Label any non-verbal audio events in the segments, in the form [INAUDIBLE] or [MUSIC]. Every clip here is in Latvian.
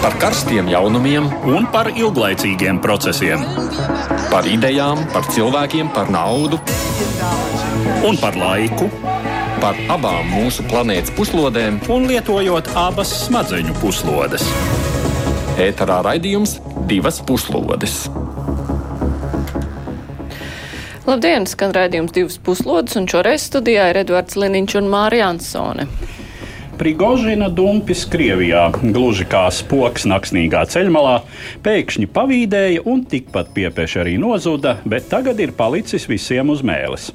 par karstiem jaunumiem un par ilglaicīgiem procesiem. Par idejām, par cilvēkiem, par naudu un par laiku. Par abām mūsu planētas puslodēm, un lietojot abas smadzeņu puslodes. Ēterā raidījums divas puslodes. Labdien, skan raidījums divas puslodes, un šoreiz studijā ir Edvards Liniņš un Mārija Ansone. Prigožina dumpis Krievijā, gluži kā spoks naksnīgā ceļmalā, pēkšņi pavīdēja un tikpat piepieši arī nozuda, bet tagad ir palicis visiem uz mēles.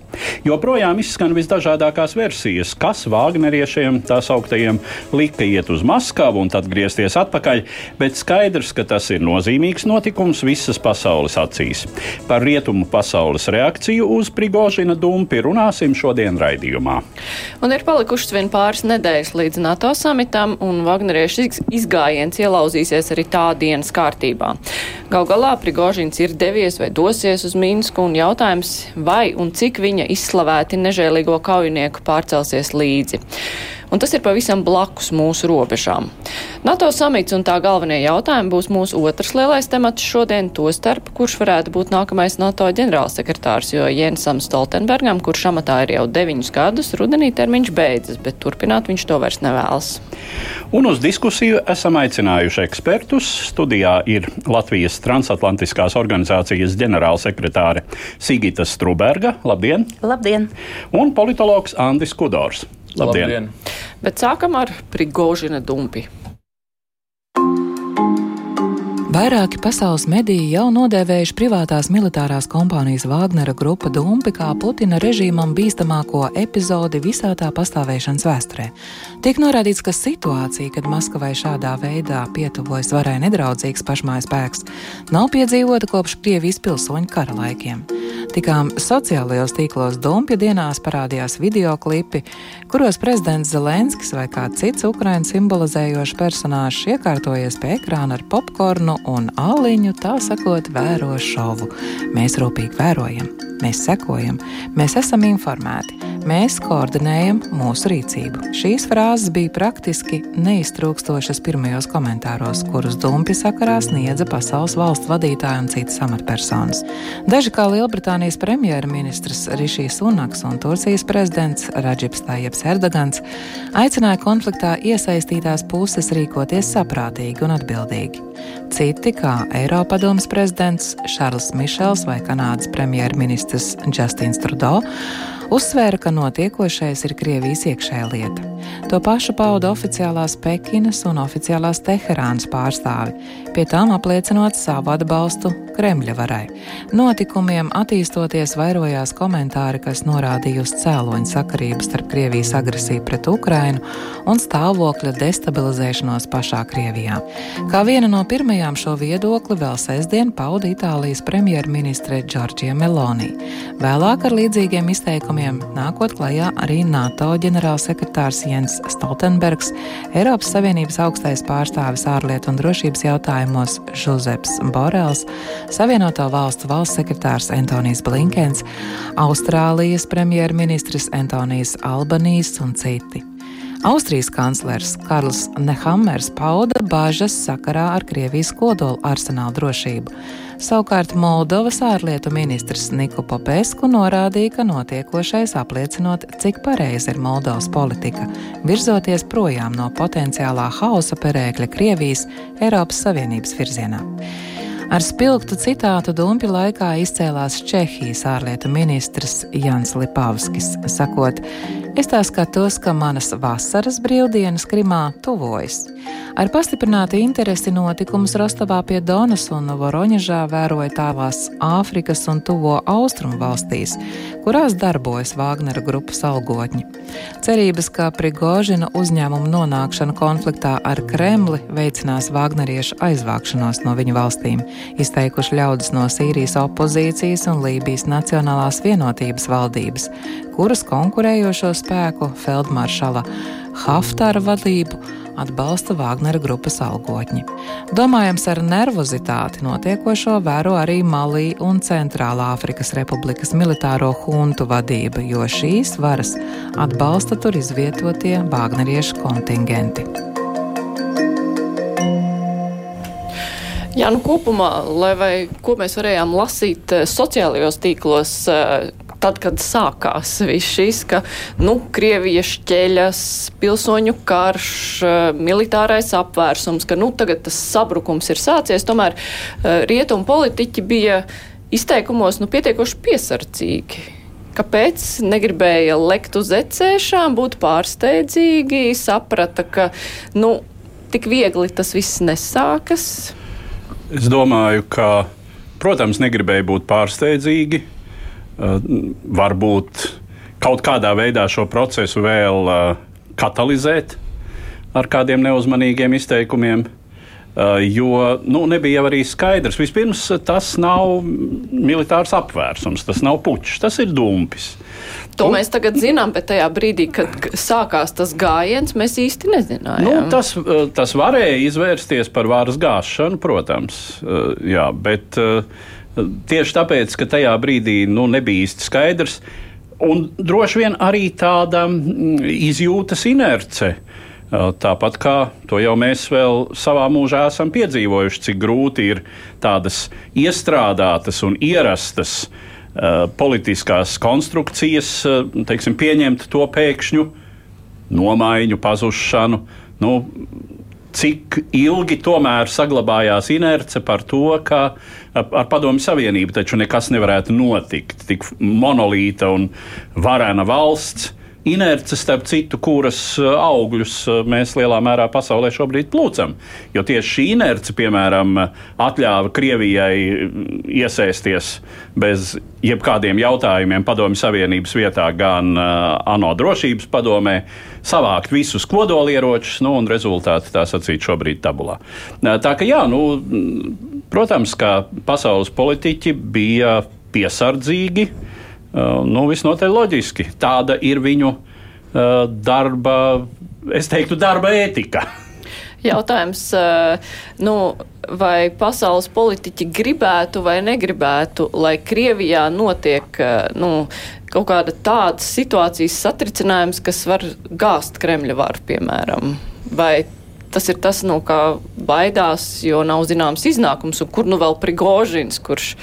Joprojām izskan visdažādākās versijas, kas Vāgneriešiem, tā sauktajiem, lika iet uz Maskavu un tad griezties atpakaļ, bet skaidrs, ka tas ir nozīmīgs notikums visas pasaules acīs. Par rietumu pasaules reakciju uz Prigožina dumpi runāsim šodien raidījumā. Un ir palikušas vien pāris nedēļas līdz līdz NATO samitam, un Vagneriešu izgājiens ielauzīsies arī tā dienas kārtībā. Gal galā Prigožins ir devies vai dosies uz Minsku, un jautājums, vai un cik viņa izslavēti nežēlīgo kaujinieku pārcelsies līdzi un tas ir pavisam blakus mūsu robežām. NATO samits un tā galvenie jautājumi būs mūsu otrs lielais temats šodien, to starp, kurš varētu būt nākamais NATO ģenerālsekretārs, jo Jensam Stoltenbergam, kurš amatā ir jau deviņus gadus, rudenī termiņš beidzas, bet turpināt viņš to vairs nevēlas. Un uz diskusiju esam aicinājuši ekspertus. Studijā ir Latvijas transatlantiskās organizācijas ģenerālsekretāre Sigita Struberga. Labdien! Labdien! Un politologs Andis Kudors. Labdien! Labdien. Bet sākam ar Prigožina dumpi. Vairāki pasaules mediji jau nodēvējuši privātās militārās kompānijas Vāgnera grupa Dumpi kā Putina režīmam bīstamāko epizodi visā tā pastāvēšanas vēsturē. Tiek norādīts, ka situācija, kad Maskavai šādā veidā pietuvojas varai nedraudzīgs pašmājas spēks, nav piedzīvota kopš Krievijas pilsoņu kara laikiem. Tikām sociālajos tīklos Dumpja dienās parādījās video klipi, kuros prezidents Zelenskis vai kāds cits Ukraiņu simbolizējošs personāžs iekārtojies pie ekrāna ar popkornu un aliņu, tā sakot, vēro šovu. Mēs rūpīgi vērojam, mēs sekojam, mēs esam informēti, mēs koordinējam mūsu rīcību. Šīs frāzes bija praktiski neiztrūkstošas pirmajos komentāros, kurus Dumpja sakarā sniedza pasaules valstu vadītāji un citas amatpersonas. Daži kā Lielbritānijas premjerministrs Rišijs Unaks un Turcijas prezidents Radžips Tājips Erdogans aicināja konfliktā iesaistītās puses rīkoties saprātīgi un atbildīgi. Citi, kā Eiropadomas prezidents Šarls Mišels vai Kanādas premjerministrs Justins Trudeau, uzsvēra, ka notiekošais ir Krievijas iekšējā lieta. To pašu pauda oficiālās Pekinas un oficiālās Teherānas pārstāvi, pie tām apliecinot savu atbalstu Kremļa varai. Notikumiem attīstoties vairojās komentāri, kas norādīja uz cēloņa sakarību starp Krievijas agresiju pret Ukrainu un stāvokļa destabilizēšanos pašā Krievijā. Kā viena no pirmajām šo viedokli vēl sestdien pauda Itālijas premjerministre Džordžija Meloni. Vēlāk ar līdzīgiem izteikumiem nākot klajā arī NATO ģenerālsekretārs Jens Stoltenbergs, Eiropas Savienības augstais pārstāvis ārlietu un drošības jautājumos Žuzeps Borels, Savienoto valstu valsts sekretārs Antonijs Blinkens, Austrālijas premjerministrs Antonijs Albanīs un citi. Austrijas kanclers Karls Nehammers pauda bažas sakarā ar Krievijas kodola arsenāla drošību. Savukārt Moldovas ārlietu ministrs Niku Popesku norādīja, ka notiekošais apliecinot, cik pareiza ir Moldovas politika, virzoties projām no potenciālā hausa perēkļa Krievijas Eiropas Savienības virzienā. Ar spilgtu citātu Dumpja laikā izcēlās Čehijas ārlietu ministrs Jans Lipavskis, sakot, Es tā skatos, ka manas vasaras brīvdienas Krimā tuvojas. Ar pastiprinātu interesi notikumus Rostovā pie Donas un Voroņežā vēroja tālās Āfrikas un Tuvo Austrumu valstīs, kurās darbojas Vāgnera grupas algotņi. Cerības, ka Prigožina uzņēmuma nonākšana konfliktā ar Kremli veicinās Vāgneriešu aizvākšanos no viņu valstīm, izteikuši ļaudis no Sīrijas opozīcijas un Lībijas Nacionālās vienotības valdības, kuras konkurējošo spēku feldmaršala Haftāra vadību atbalsta Vāgnera grupas algotņi. Domājams, ar nervozitāti notiekošo vēro arī Malī un Centrālā Afrikas Republikas militāro huntu vadība, jo šīs varas atbalsta tur izvietotie Vāgneriešu kontingenti. Jā, nu kopumā, lai vai ko mēs varējām lasīt eh, sociālajos tīklos, eh, tad, kad sākās viss šis, ka, nu, Krievija šķeļas, pilsoņu karš, eh, militārais apvērsums, ka, nu, tagad tas sabrukums ir sācies, tomēr rietumu politiķi bija izteikumos, nu, pietiekoši piesardzīgi. Kāpēc negribēja lekt uz ecēšām, būt pārsteidzīgi, saprata, ka, nu, tik viegli tas viss nesākas? Es domāju, ka, protams, negribēju būt pārsteidzīgi. Uh, varbūt kaut kādā veidā šo procesu vēl uh, katalizēt ar kādiem neuzmanīgiem izteikumiem. Uh, jo nu, nebija arī skaidrs. Vispirms, tas nav militārs apvērsums, tas nav puķis, tas ir dumpis. To mēs tagad zinām, bet tajā brīdī, kad sākās tas gājiens, mēs īsti nezinājām. Nu, tas, eh, tas varēja izvērsties par varas gāšanu, protams, eh, jā, bet eh, tieši tāpēc, ka tajā brīdī nu, nebija īsti skaidrs, un droši vien arī tāda mm, izjūtas inerce. Tāpat kā to jau mēs vēl savā mūžā esam piedzīvojuši, cik grūti ir tādas iestrādātas un ierastas uh, politiskās konstrukcijas, eh, teiksim, pieņemt to pēkšņu nomaiņu, pazušanu. Nu, cik ilgi tomēr saglabājās inerce par to, ka ar Padomu Savienību taču nekas nevarētu notikt. Tik monolīta un varena valsts inerce, starp citu, kuras uh, augļus uh, mēs lielā mērā pasaulē šobrīd plūcam. Jo tieši šī inerce, piemēram, atļāva Krievijai mm, iesaisties bez jebkādiem jautājumiem Padomju Savienības vietā, gan uh, ANO drošības padomē, savākt visus kodolieročus, nu, un rezultāti tā sacīt šobrīd tabulā. Tā ka jā, nu, protams, ka pasaules politiķi bija piesardzīgi nu, visnotaļ loģiski. Tāda ir viņu uh, darba, es teiktu, darba ētika. [LAUGHS] Jautājums, nu, vai pasaules politiķi gribētu vai negribētu, lai Krievijā notiek nu, kaut kāda tāda situācijas satricinājums, kas var gāzt Kremļa varu, piemēram? Vai tas ir tas, no kā baidās, jo nav zināms iznākums, un kur nu vēl Prigožins, kurš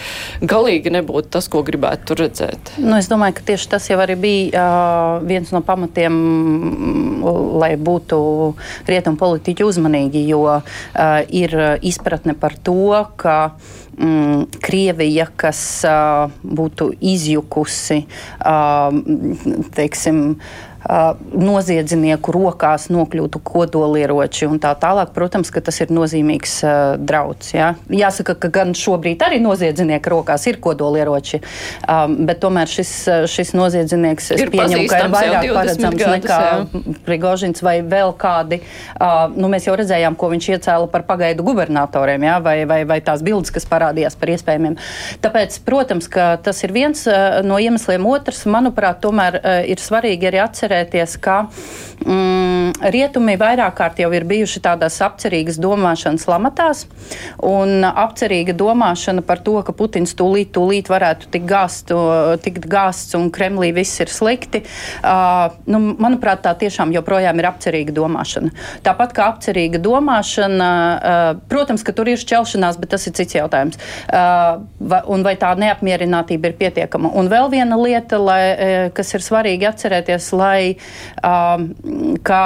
galīgi nebūtu tas, ko gribētu tur redzēt. Nu, es domāju, ka tieši tas jau arī bija uh, viens no pamatiem, lai būtu rietumu politiķi uzmanīgi, jo uh, ir izpratne par to, ka mm, Krievija, kas uh, būtu izjukusi, uh, teiksim, uh, noziedznieku rokās nokļūtu kodolieroči un tā tālāk. Protams, ka tas ir nozīmīgs uh, drauds. Ja? Jāsaka, ka gan šobrīd arī noziedznieku rokās ir kodolieroči, um, bet tomēr šis, šis noziedznieks, ir pieņemu, ka ir vairāk paredzams gadus, nekā jā. Prigožins vai vēl kādi. Uh, nu, mēs jau redzējām, ko viņš iecēla par pagaidu gubernatoriem, ja? vai, vai, vai tās bildes, kas parādījās par iespējamiem. Tāpēc, protams, ka tas ir viens uh, no iemesliem. Otrs, manuprāt, tomēr uh, ir svarīgi arī atcerēties, atcerēties, ka mm, rietumi vairāk kārt jau ir bijuši tādās apcerīgas domāšanas lamatās, un apcerīga domāšana par to, ka Putins tūlīt, tūlīt varētu tikt gāzt, tikt gāsts un Kremlī viss ir slikti, uh, nu, manuprāt, tā tiešām joprojām ir apcerīga domāšana. Tāpat kā apcerīga domāšana, uh, protams, ka tur ir šķelšanās, bet tas ir cits jautājums. Uh, un vai tā neapmierinātība ir pietiekama? Un vēl viena lieta, lai, kas ir svarīgi atcerēties, lai vai um, kā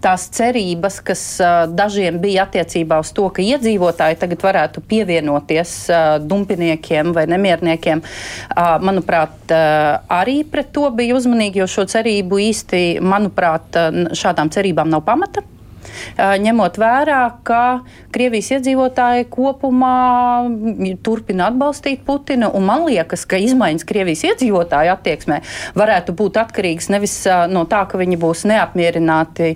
tās cerības, kas uh, dažiem bija attiecībā uz to, ka iedzīvotāji tagad varētu pievienoties uh, dumpiniekiem vai nemierniekiem, uh, manuprāt, uh, arī pret to bija uzmanīgi, jo šo cerību īsti, manuprāt, uh, šādām cerībām nav pamata ņemot vērā, ka Krievijas iedzīvotāji kopumā turpina atbalstīt Putinu. Man liekas, ka izmaiņas Krievijas iedzīvotāju attieksmē varētu būt atkarīgas nevis no tā, ka viņi būs neapmierināti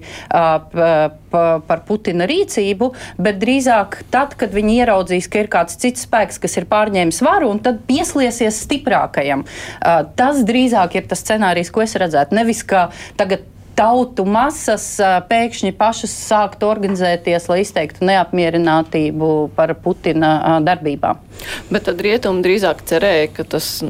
par Putina rīcību, bet drīzāk tad, kad viņi ieraudzīs, ka ir kāds cits spēks, kas ir pārņēmis varu, un tad pieslēsies stiprākajam. Tas drīzāk ir tas scenārijs, ko es redzētu. Nevis, ka tagad tautu masas pēkšņi pašas sākt organizēties, lai izteiktu neapmierinātību par Putina darbībām. Bet tad rietumi drīzāk cerēja, ka tas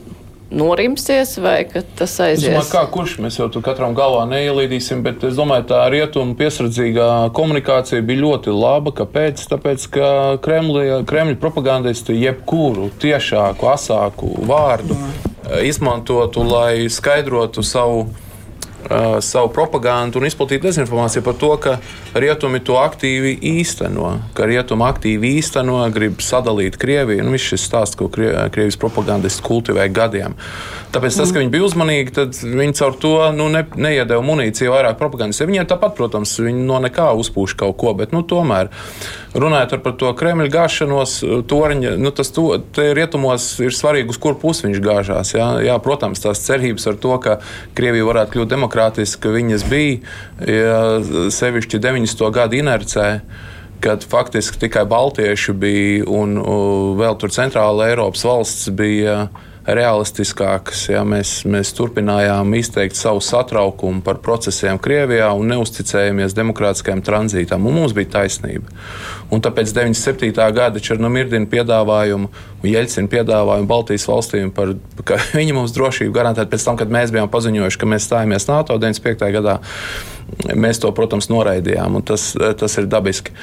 norimsies, vai tas aizies? Domāju, kā kurš mēs jau tur katram galvā neielīdīsim, bet es domāju, tā rietumu piesardzīgā komunikācija bija ļoti laba. Kāpēc? Tāpēc, ka Kremļa, Kremļa propagandisti jebkuru tiešāku, asāku vārdu izmantotu, lai skaidrotu savu uh, savu propagandu un izplatītu dezinformāciju par to, ka rietumi to aktīvi īsteno, ka rietumi aktīvi īsteno, grib sadalīt Krieviju. Nu, viss šis stāsts, ko Krievijas propagandisti kultivē gadiem. Tāpēc tas, ka viņi bija uzmanīgi, tad viņi caur to nu, ne, neiedeva munīciju vairāk propagandistiem. Viņiem tāpat, protams, viņi no nekā uzpūš kaut ko, bet nu, tomēr runājot par to Kremļa gāšanos, toriņa, nu, tas to, rietumos ir svarīgi, uz kur pusi viņš gāžās. Jā, jā, protams, tās cerības ar to, ka Krievija varētu kļūt demokrātiska, viņas bija, ja, sevišķi 90. gadu inercē kad faktiski tikai Baltieši bija un vēl tur centrāla Eiropas valsts bija realistiskākas. Ja, mēs, mēs turpinājām izteikt savu satraukumu par procesiem Krievijā un neusticējāmies demokrātiskajam tranzītam. Un mums bija taisnība. Un tāpēc 97. gada Černomirdina piedāvājumu Jeļcina piedāvājumu Baltijas valstīm par ka [LAUGHS] viņi mums drošību garantētu pēc tam, kad mēs bijām paziņojuši, ka mēs stājamies NATO 95. gadā. Mēs to, protams, noraidījām, un tas, tas ir dabiski.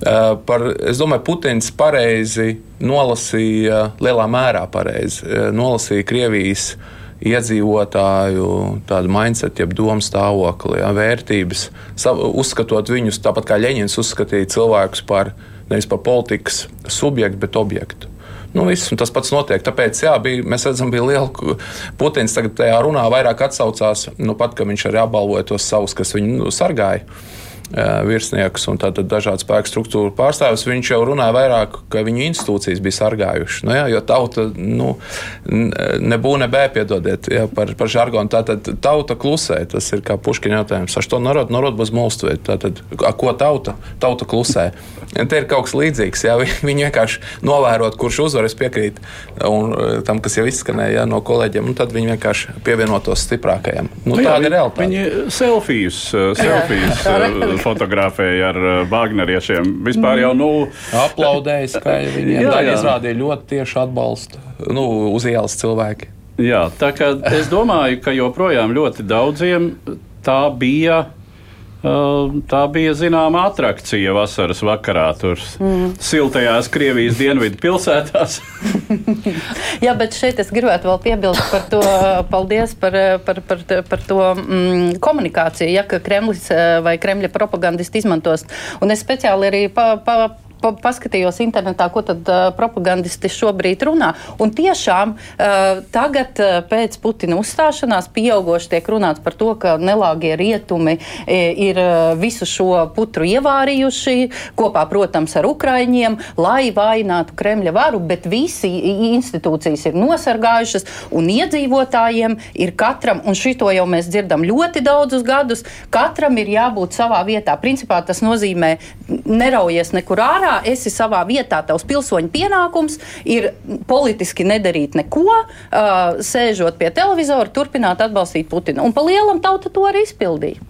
Eh, par, es domāju, Putins pareizi nolasīja, lielā mērā pareizi eh, nolasīja Krievijas iedzīvotāju mindset, jeb domu stāvokli, jā, vērtības, uzskatot viņus tāpat kā Ļeņins uzskatīja cilvēkus par nevis par politikas subjektu, bet objektu. Nu, viss, tas pats notiek. Tāpēc, jā, bija, mēs redzam, bija liela. Putins tagad tajā runā vairāk atsaucās, nu, pat, ka viņš arī apbalvoja tos savus, kas viņu sargāja virsniekus un dažādu spēku struktūru pārstāvjus, viņš jau runāja vairāk, ka viņu institūcijas bija sargājušas. Nu, jā, jo tauta nu, nebūna nebē, piedodiet, jā, par, par žargonu. Tātad tauta klusē. Tas ir kā puškiņa jautājums. Ar to narod, narod bez molstuvēt. Tātad, ko tauta? Tauta klusē. Un te ir kaut kas līdzīgs. Jā, viņi vienkārši novērot, kurš uzvar, es piekrītu un, tam, kas jau izskanēja jā, no kolēģiem, un tad viņi vienkārši pievienotos stiprākajam. Nu, nu, jā, tāda ir realitāte. Viņi selfijas, selfijas [LAUGHS] fotografēja ar Wagneriešiem. Uh, Vispār jau nu, aplaudēja skaļi. Viņiem jā, jā. izrādīja ļoti tieši atbalstu nu, uz ielas cilvēki. Jā, tā kā es domāju, ka joprojām ļoti daudziem tā bija Tā bija zināma attrakcija vasaras vakarā, tur mm. siltajās Krievijas dienvidu pilsētās. [LAUGHS] Jā, bet šeit es gribētu vēl piebilst par to, paldies par, par, par, par to mm, komunikāciju, ja Kremlis vai Kremļa propagandisti izmantos. Un es speciāli arī pa, pa, pa, paskatījos internetā, ko tad uh, propagandisti šobrīd runā. Un tiešām uh, tagad uh, pēc Putina uzstāšanās pieaugoši tiek runāts par to, ka nelāgie rietumi ir visu šo putru ievārījuši kopā, protams, ar Ukraiņiem, lai vainātu Kremļa varu, bet visi institūcijas ir nosargājušas un iedzīvotājiem ir katram, un šito jau mēs dzirdam ļoti daudzus gadus, katram ir jābūt savā vietā. Principā tas nozīmē neraujies nekur ārā karā esi savā vietā, tavs pilsoņu pienākums ir politiski nedarīt neko, uh, sēžot pie televizora, turpināt atbalstīt Putinu. Un pa lielam tauta to arī izpildīja.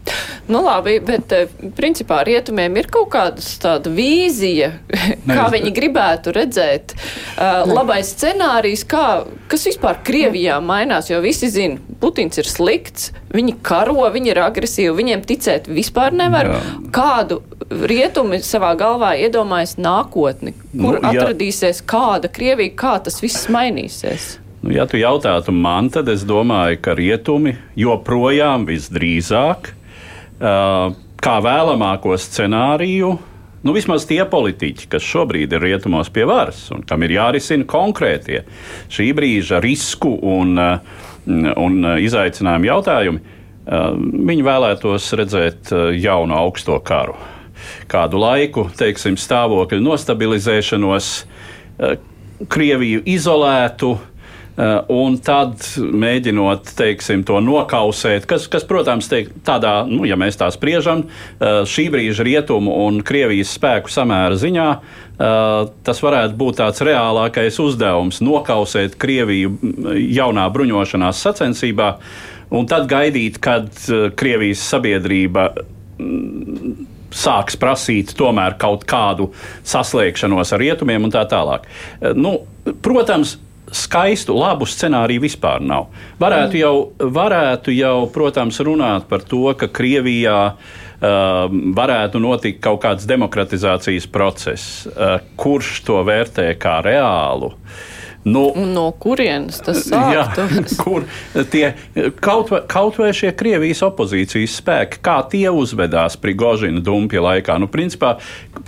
Nu labi, bet principā rietumiem ir kaut kāda tāda vīzija, [LAUGHS] ne, kā viņi gribētu redzēt. Uh, labais scenārijs, kā, kas vispār Krievijā mainās, jo visi zina, Putins ir slikts, viņi karo, viņi ir agresīvi, viņiem ticēt vispār nevar. Jā. Kādu rietumi savā galvā iedomājas nākotni, kur nu, ja, atradīsies kāda Krievija, kā tas viss mainīsies? Nu, ja tu jautātu man, tad es domāju, ka rietumi joprojām visdrīzāk, kā vēlamāko scenāriju, nu, vismaz tie politiķi, kas šobrīd ir rietumos pie varas un kam ir jārisina konkrētie šī brīža risku un, un izaicinājumu jautājumi, viņi vēlētos redzēt jaunu augsto karu kādu laiku, teiksim, stāvokļa nostabilizēšanos, eh, Krieviju izolētu. Uh, un tad mēģinot teiksim, to nokausēt, kas, kas protams, teik, tādā, nu, ja mēs tā spriežam, uh, šī brīža rietumu un Krievijas spēku samēra ziņā, tas varētu būt tāds reālākais uzdevums - nokausēt Krieviju jaunā bruņošanās sacensībā, un tad gaidīt, kad Krievijas sabiedrība sāks prasīt tomēr kaut kādu saslēgšanos ar rietumiem un tā tālāk. Eh, nu, protams, skaistu, labu scenāriju vispār nav. Varētu jau, varētu jau, protams, runāt par to, ka Krievijā uh, varētu notikt kaut kāds demokratizācijas process, uh, kurš to vērtē kā reālu. Nu, Un no kurienes tas sākās? [LAUGHS] kur tie kaut vai, kaut vai šie Krievijas opozīcijas spēki, kā tie uzvedās Prigožina dumpja laikā? Nu, principā,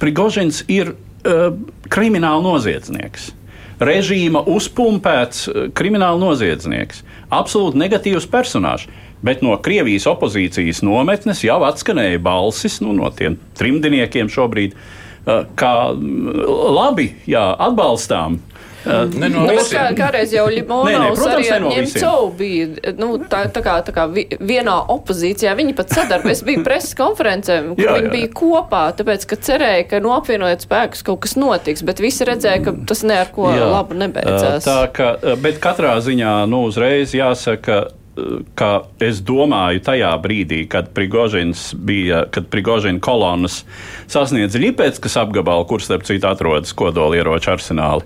Prigožins ir uh, krimināla noziedznieks režīma uzpumpēts eh, krimināla noziedznieks, absolūti negatīvs personāžs. Bet no Krievijas opozīcijas nometnes jau atskanēja balsis nu, no tiem trimdiniekiem šobrīd, eh, kā labi, jā, atbalstām ne no nu, kā, kādreiz jau Limonovs arī ar Ņemcovu bija nu, tā, tā, kā, tā kā vienā opozīcijā. Viņi pat sadarbojas, bija preses konferencē, kur jā, viņi jā. bija kopā, tāpēc, ka cerēja, ka nu, apvienojot spēkus kaut kas notiks, bet visi redzēja, ka tas ne ar ko jā. labu nebeidzās. Tā ka, bet katrā ziņā, nu, uzreiz jāsaka, ka es domāju, tajā brīdī, kad Prigožins bija, kad Prigožina kolonas sasniedz Ļipēckas apgabalu, kur starp citu atrodas kodolieroču arsenāli,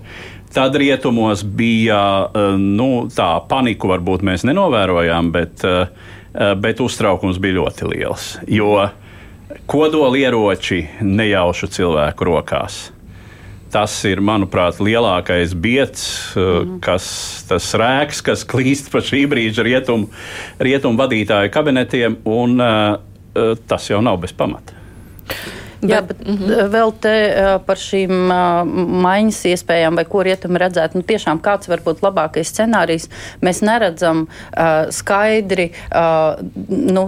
Tad rietumos bija eh, nu, tā panika, varbūt mēs nenovērojām, bet, eh, eh, bet uztraukums bija ļoti liels. Jo kodolieroči nejaušu cilvēku rokās. Tas ir, manuprāt, lielākais biets, mm. kas tas rēks, kas klīst pa šī brīža rietumu, rietumu vadītāju kabinetiem, un tas jau nav bez pamata. Jā, bet mm -hmm. vēl te par šīm maiņas iespējām, vai ko rietam redzēt, nu tiešām kāds var būt labākais scenārijs. Mēs neredzam uh, skaidri uh, nu,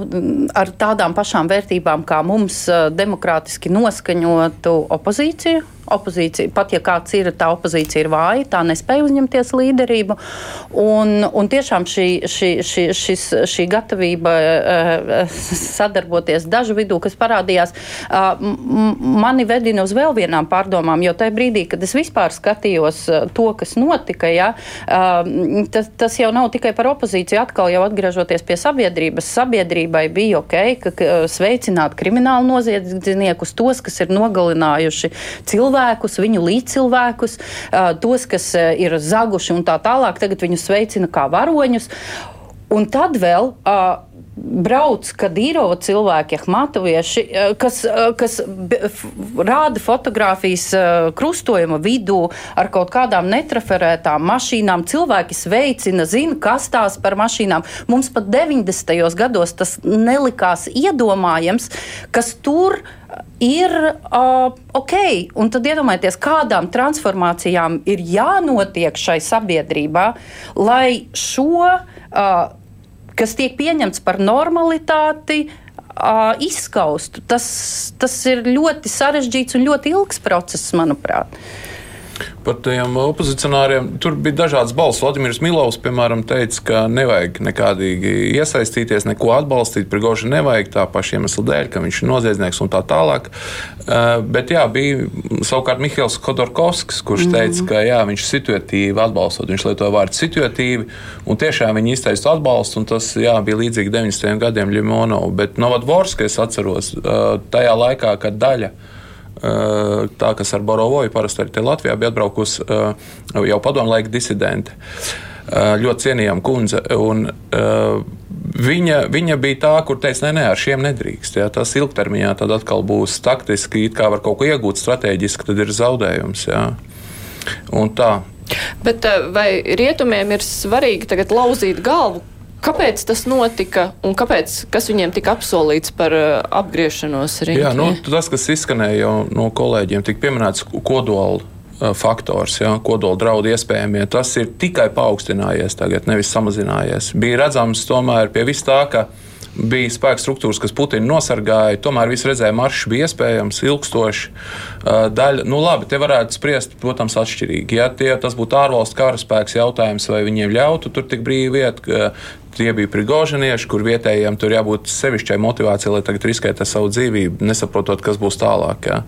ar tādām pašām vērtībām kā mums uh, demokrātiski noskaņotu opozīciju opozīcija, pat ja kāds ir, tā opozīcija ir vāja, tā nespēja uzņemties līderību. Un, un tiešām šī, šī, šī, šis, šī gatavība uh, sadarboties dažu vidū, kas parādījās, uh, mani vedina uz vēl vienām pārdomām, jo tajā brīdī, kad es vispār skatījos to, kas notika, ja, tas, tas jau nav tikai par opozīciju, atkal jau atgriežoties pie sabiedrības. Sabiedrībai bija ok, ka sveicināt kriminālu noziedzniekus, tos, kas ir nogalinājuši cilvēku cilvēkus, viņu līdzcilvēkus, tos, kas ir zaguši un tā tālāk, tagad viņus sveicina kā varoņus. Un tad vēl uh, brauc Kadīrova cilvēki, Ahmatovieši, kas, kas rāda fotografijas krustojuma vidū ar kaut kādām netraferētām mašīnām. Cilvēki sveicina, zina, kas tās par mašīnām. Mums pat 90. gados tas nelikās iedomājams, kas tur ir ir uh, ok. Un tad iedomājieties, kādām transformācijām ir jānotiek šai sabiedrībā, lai šo, uh, kas tiek pieņemts par normalitāti, izskaustu. Tas, tas ir ļoti sarežģīts un ļoti ilgs process, manuprāt. Par tiem opozicionāriem tur bija dažādas balss. Vladimirs Milovs, piemēram, teica, ka nevajag nekādīgi iesaistīties, neko atbalstīt. Prigoži nevajag tā paša iemesla dēļ, ka viņš ir noziedznieks un tā tālāk. Uh, bet jā, bija savukārt Mihails Khodorkovskis, kurš mm -hmm. teica, ka jā, viņš situatīvi atbalstot. Viņš lietoja vārdu situatīvi un tiešām viņi izteica atbalstu. Tas jā, bija līdzīgi 90. gadiem Ļimonovu. Bet Novadvorska es atceros uh, tajā laikā, kad daļa no Eh, tā, kas ar Borovoju parasti arī Latvijā bija atbraukusi eh, jau padomu laika disidente. Eh, ļoti cienījama kundze. Un, Viņa, viņa bija tā, kur teica, nē, nē, ar šiem nedrīkst. Jā. Tas ilgtermiņā tad atkal būs taktiski, kā var kaut ko iegūt strateģiski, tad ir zaudējums. Jā. Un tā. Bet vai rietumiem ir svarīgi tagad lauzīt galvu Kāpēc tas notika un kāpēc, kas viņiem tika apsolīts par uh, apgriešanos riņķī? Jā, nu, tas, kas izskanēja jau no kolēģiem, tika pieminēts kodola uh, faktors, ja, kodola draudu iespējamie. Tas ir tikai paaugstinājies tagad, nevis samazinājies. Bija redzams tomēr pie vis tā, ka bija spēku struktūras, kas Putinu nosargāja. Tomēr viss redzēja, maršs bija iespējams, ilgstoši. Daļa, nu labi, te varētu spriest, protams, atšķirīgi. Ja tie, tas būtu ārvalstu karaspēks jautājums, vai viņiem ļautu tur tik brīvi iet, tie bija prigožinieši, kur vietējiem tur jābūt sevišķai motivācijai, lai tagad riskētu savu dzīvību, nesaprotot, kas būs tālāk. Jā.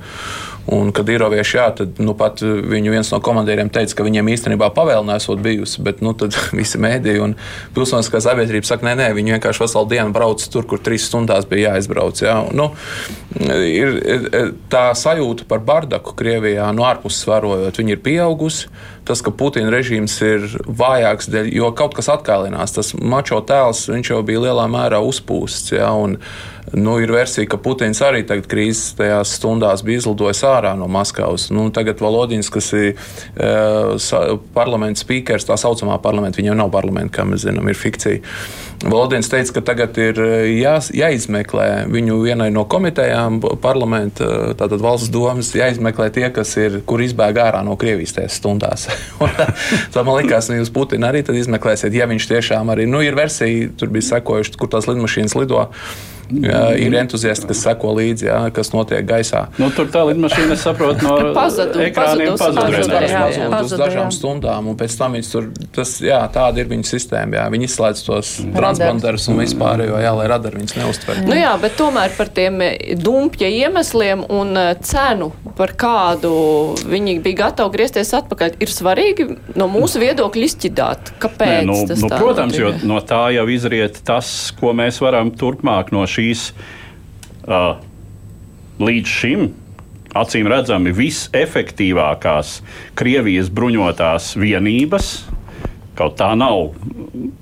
Un, kad ir ierobežoti, jā, tad nu, pat viņu viens no komandieriem teica, ka viņiem īstenībā pavēle nesot bijusi, bet nu, tad [LAUGHS] visi mēdīji un pilsoniskā sabiedrība saka, nē, nē, viņi vienkārši veselu dienu brauc tur, kur trīs stundās bija jāizbrauc. Jā. Nu, ir, ir tā sajūta par bardaku Krievijā no ārpuses vērojot, viņi ir pieaugusi. tas, ka Putina režīms ir vājāks, dēļ, jo kaut kas atkālinās. Tas mačo tēls, jau bija lielā mērā uzpūsts. Ja, un, Nu, ir versija, ka Putins arī tagad krīzes tajās stundās bija izlidojis ārā no Maskavas. Nu, tagad Valodins, kas ir uh, parlamenta spīkers, tā saucamā parlamenta, viņam nav parlamenta, kā mēs zinām, ir fikcija. Valodins teica, ka tagad ir jā, jāizmeklē viņu vienai no komitejām parlamenta, tātad valsts domas, jāizmeklē tie, kas ir, kur izbēg ārā no Krievijas tajās stundās. [LAUGHS] tā man likās, ka jūs Putinu arī izmeklēsiet, ja viņš tiešām arī, nu, ir versija, tur bija sekojuši, kur tās lidmašīnas lido jā, ir entuziasti, kas seko līdzi, jā, kas notiek gaisā. Nu, tur tā lidmašīna, es saprotu, no [LAUGHS] pazadu, ekrāniem pazudus uz dažām stundām, un pēc tam viņas tur, tas, jā, tāda ir viņu sistēma, jā, viņi izslēdz tos transponderus un vispār, jo, jā, lai radari viņus neuztver. Nu jā, bet tomēr par tiem dumpja iemesliem un eh, cenu, par kādu viņi bija gatavi griezties atpakaļ, ir svarīgi no mūsu viedokļa izķidāt, kāpēc Nē, nu, tas nu, tā Protams, notiek. jo no tā jau izriet tas, ko mēs varam turpmāk no šī šīs uh, līdz šim acīm redzami visefektīvākās Krievijas bruņotās vienības, kaut tā nav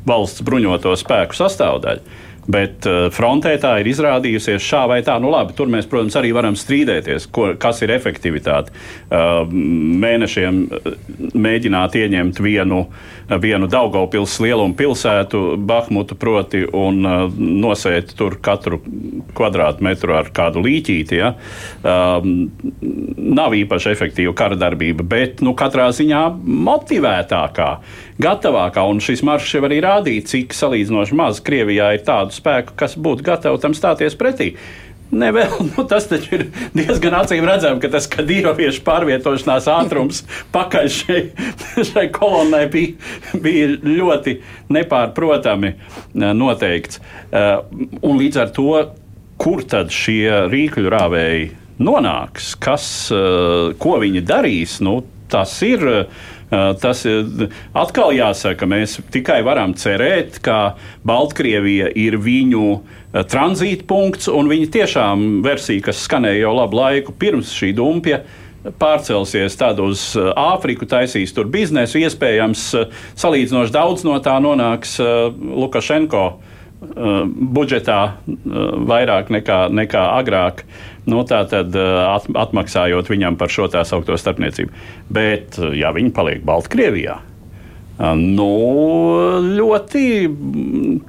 valsts bruņoto spēku sastāvdaļa. Bet frontē tā ir izrādījusies šā vai tā. Nu, labi, tur mēs, protams, arī varam strīdēties, ko, kas ir efektivitāte. Mēnešiem mēģināt ieņemt vienu uh, vienu Daugaupils lielumu pilsētu, Bahmutu proti, un uh, nosēt tur katru kvadrātmetru ar kādu līķīti. Ja? Um, nav īpaši efektīva kara darbība, bet nu, katrā ziņā motivētākā, gatavākā. Un šis maršs jau arī rādīja, cik salīdzinoši maz Krievijā ir tādu spēku, kas būtu gatavi tam stāties pretī. Ne vēl, [LAUGHS] nu, tas taču ir diezgan acīm redzami, ka tas kadīroviešu pārvietošanās ātrums [LAUGHS] pakaļ šai, šai kolonnai bija, bija ļoti nepārprotami noteikts. Un līdz ar to, kur tad šie rīkļu rāvēji nonāks, kas, ko viņi darīs, nu, tas ir. Tas atkal jāsaka, mēs tikai varam cerēt, ka Baltkrievija ir viņu Eh, tranzītpunkts, un viņa tiešām versija, kas skanēja jau labu laiku pirms šī dumpja, pārcelsies tad uz eh, Āfriku, taisīs tur biznesu. Iespējams, eh, salīdzinoši daudz no tā nonāks Lukašenko budžetā vairāk nekā, nekā agrāk. Nu, tā tad atmaksājot viņam par šo tā saucamo starpniecību. Bet, ja viņi paliek Baltkrievijā, Nu, ļoti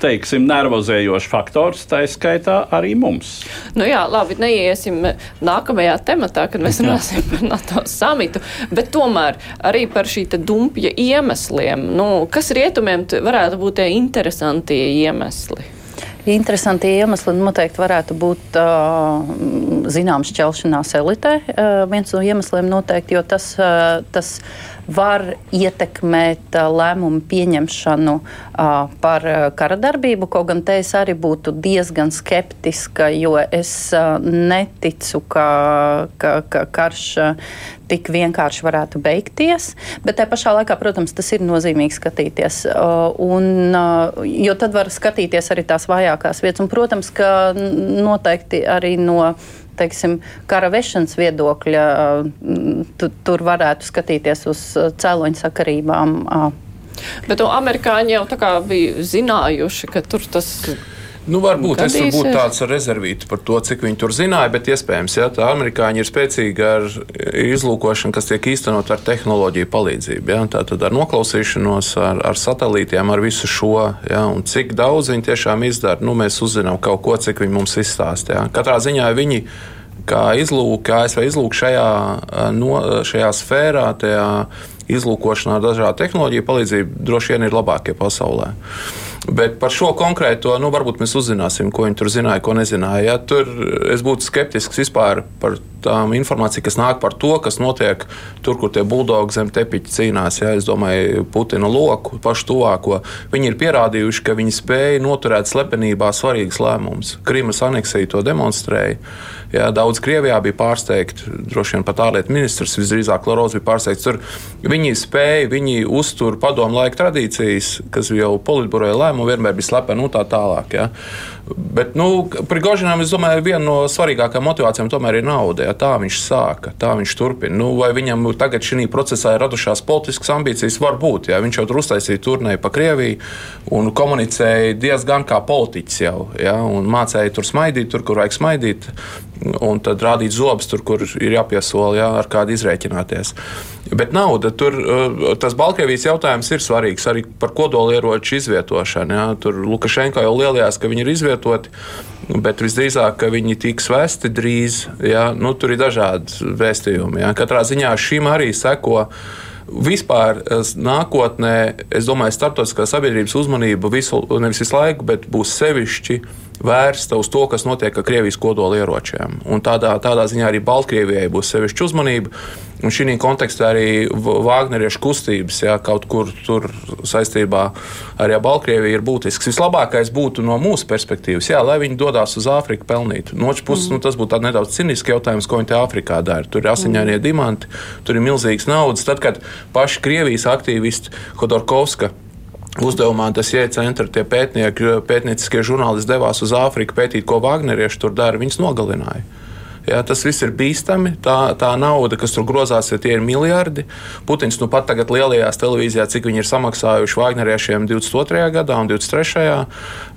teiksim, nervozējošs faktors, tā skaitā arī mums. Nu jā, labi, neiesim nākamajā tematā, kad mēs runāsim par NATO samitu, bet tomēr arī par šī dumpja iemesliem. Nu, kas rietumiem varētu būt tie interesantie iemesli? Interesanti iemesli noteikti varētu būt zināms šķelšanās elitē. Viens no iemesliem noteikti, jo tas, tas var ietekmēt lēmumu pieņemšanu par kara darbību. Kaut gan te es arī būtu diezgan skeptiska, jo es neticu, ka, ka, ka karš tik vienkārši varētu beigties. Bet tajā pašā laikā, protams, tas ir nozīmīgi skatīties. Un, jo tad var skatīties arī tās vājākās vietas. Un, protams, ka noteikti arī no teiksim, kara vešanas viedokļa, tu, tur varētu skatīties uz cēloņu sakarībām. Bet amerikāņi jau tā kā bija zinājuši, ka tur tas Nu, varbūt tas var būt tāds rezervīts par to, cik viņi tur zināja, bet iespējams, ja tā amerikāņi ir spēcīgi ar izlūkošanu, kas tiek īstenot ar tehnoloģiju palīdzību. Ja, Tātad ar noklausīšanos, ar, ar satelītiem, ar visu šo, ja, un cik daudz viņi tiešām izdara, nu, mēs uzzinām kaut ko, cik viņi mums izstāsta. Ja. Katrā ziņā viņi kā izlūka, ASV izlūka šajā, no, šajā sfērā, tajā izlūkošanā dažādu tehnoloģiju palīdzību droši vien ir labākie pasaulē. Bet par šo konkrēto, nu, varbūt mēs uzzināsim, ko viņi tur zināja, ko nezināja. Ja, tur es būtu skeptisks vispār par tām informāciju, kas nāk par to, kas notiek tur, kur tie buldogi zem tepiņa cīnās. Ja, es domāju, Putina loku, pašu tuvāko. Viņi ir pierādījuši, ka viņi spēja noturēt slepenībā svarīgus lēmumus. Krimas aneksija to demonstrēja. Jā, daudz Krievijā bija pārsteigti, droši vien pat ārlietu ministrs visdrīzāk Loros bija pārsteigts. Tur viņi spēja, viņi uztur padomu laika tradīcijas, kas jau politburoja lēmumu vienmēr bija slepeni un tā tālāk. Jā. Bet, nu, Prigožinam, es domāju, viena no svarīgākajām motivācijām tomēr ir nauda. Ja, tā viņš sāka, tā viņš turpina. Nu, vai viņam tagad šī procesā ir radušās politiskas ambīcijas? Varbūt, ja viņš jau tur uztaisīja turnēju pa Krieviju un komunicēja diezgan kā politiķis jau, ja, un mācīja tur smaidīt, tur, kur vajag smaidīt, un tad rādīt zobus tur, kur ir jāpiesola, ja, ar kādu izrēķināties. Bet nauda, tur uh, tas Baltkrievijas jautājums ir svarīgs arī par kodolieroču izvietošanu. Ja. Tur Lukašenko jau lielījās, ka viņi ir izvietoti, bet visdrīzāk, viņi tiks vesti drīz. Ja. Nu, tur ir dažādi vēstījumi. Ja. Katrā ziņā šim arī seko. Vispār nākotnē, es domāju, starptautiskā sabiedrības uzmanība visu, nevis visu laiku, bet būs sevišķi vērsta uz to, kas notiek ar Krievijas kodolieročiem. Un tādā, tādā ziņā arī Baltkrievijai būs sevišķa uzmanība. Un šī kontekstā arī Vāgneriešu kustības jā, kaut kur tur saistībā ar Baltkrieviju ir būtisks. Vislabākais būtu no mūsu perspektīvas, jā, lai viņi dodas uz Āfriku pelnīt. No otras puses, mm. nu, tas būtu nedaudz cinisks jautājums, ko viņi te Āfrikā dara. Tur ir asiņainie mm. diamanti, tur ir milzīgas naudas. Tad, kad paši Krievijas aktīvisti Hodorkovska uzdevumā tas iecentra tie pētnieki, pētnieciskie žurnālisti devās uz Āfriku pētīt, ko Vāgnerieši tur dara. Viņus nogalināja. Jā, tas viss ir bīstami. Tā, tā nauda, kas tur grozās, ja tie ir miljardi. Putins nu pat tagad lielajās televīzijā, cik viņi ir samaksājuši Vāgneriešiem 22. gadā un 23.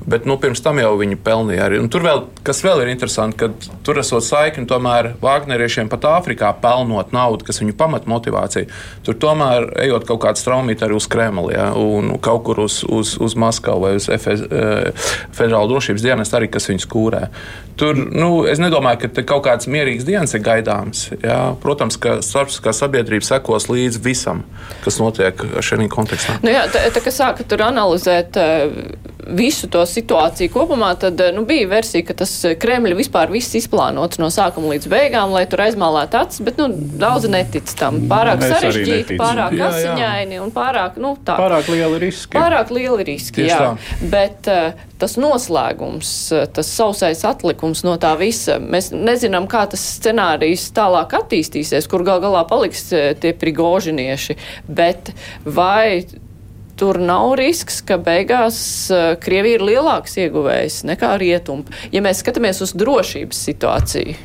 Bet nu, pirms tam jau viņi pelnīja arī. Un tur vēl, kas vēl ir interesanti, ka tur esot saikni tomēr Vāgneriešiem pat Āfrikā pelnot naudu, kas viņu pamat motivācija. Tur tomēr ejot kaut kāds traumīt arī uz Kremli ja, un kaut kur uz, uz, uz Maskavu vai uz FS, eh, Federālo drošības dienestu arī, kas viņus kūrē. Tur, nu, es nedomāju, ka kaut kāds mierīgs dienas ir gaidāms. Jā. Protams, ka starptautiskā sabiedrība sekos līdzi visam, kas notiek šajā kontekstā. Nu jā, tā, tā kā sāka tur analizēt uh, visu to situāciju kopumā, tad uh, nu, bija versija, ka tas Kremļa vispār viss izplānots no sākuma līdz beigām, lai tur aizmālētu acis, bet nu, daudz netic tam. Pārāk Mēs sarežģīti, pārāk jā, asiņaini un pārāk, nu, tā. Pārāk lieli riski. Pārāk lieli riski, Tieši jā. Tā. Bet uh, tas noslēgums, tas sausais atlikums no tā visa. Mēs nezinām, kā tas scenārijs tālāk attīstīsies, kur gal galā paliks tie prigožinieši, bet vai tur nav risks, ka beigās uh, Krievija ir lielāks ieguvējs nekā rietumi. Ja mēs skatāmies uz drošības situāciju,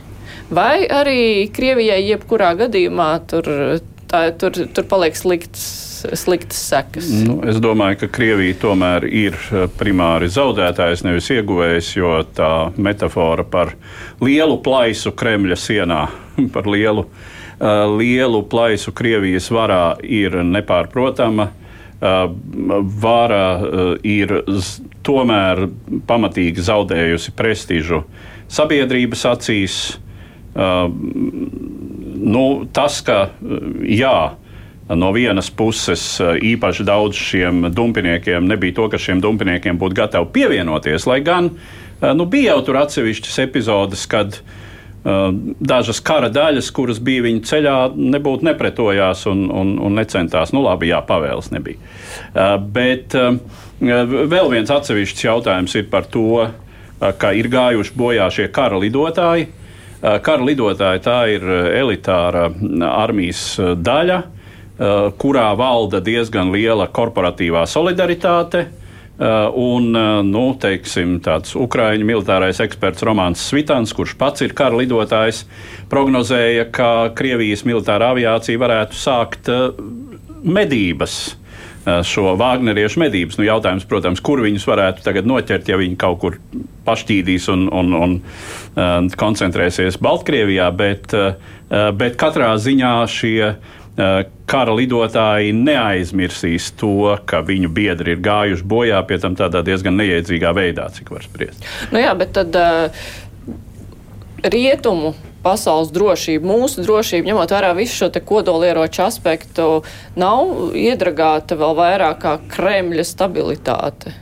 vai arī Krievijai jebkurā gadījumā tur, tā, tur, tur paliek slikts sliktas sekas? Nu, es domāju, ka Krievija tomēr ir eh, primāri zaudētājs, nevis ieguvējs, jo tā metāfora par lielu plaisu Kremļa sienā, [LAUGHS] par lielu, uh, lielu plaisu Krievijas varā ir nepārprotama. Uh, vara uh, ir tomēr pamatīgi zaudējusi prestižu sabiedrības acīs. Nu, tas, ka jā, No vienas puses, īpaši daudz šiem dumpiniekiem nebija to, ka šiem dumpiniekiem būtu gatavi pievienoties, lai gan nu, bija jau tur atsevišķas epizodes, kad uh, dažas kara daļas, kuras bija viņa ceļā, nebūtu nepretojās un, un, un necentās. Nu, labi, jā, pavēles nebija. Uh, bet uh, vēl viens atsevišķs jautājums ir par to, ka ir gājuši bojā šie kara lidotāji. Kara lidotāji tā ir elitāra armijas daļa Eh, kurā valda diezgan liela korporatīvā solidaritāte. Uh, un, uh, nu, teiksim, tāds Ukrāņu militārais eksperts Romanis Svitans, kurš pats ir kara lidotājs, prognozēja, ka Krievijas militārā aviācija varētu sākt uh, medības. Šo Vāgneriešu medības. Nu, jautājums, protams, kur viņus varētu tagad noķert, ja viņi kaut kur pašķīdīs un, un, un uh, koncentrēsies Baltkrievijā, bet, uh, bet katrā ziņā šie kara lidotāji neaizmirsīs to, ka viņu biedri ir gājuši bojā, pie tam tādā diezgan neiedzīgā veidā, cik var spriest. Nu jā, bet tad uh, rietumu pasaules drošība, mūsu drošība, ņemot vērā visu šo kodolieroču aspektu, nav iedragāta vēl vairāk kā Kremļa stabilitāte.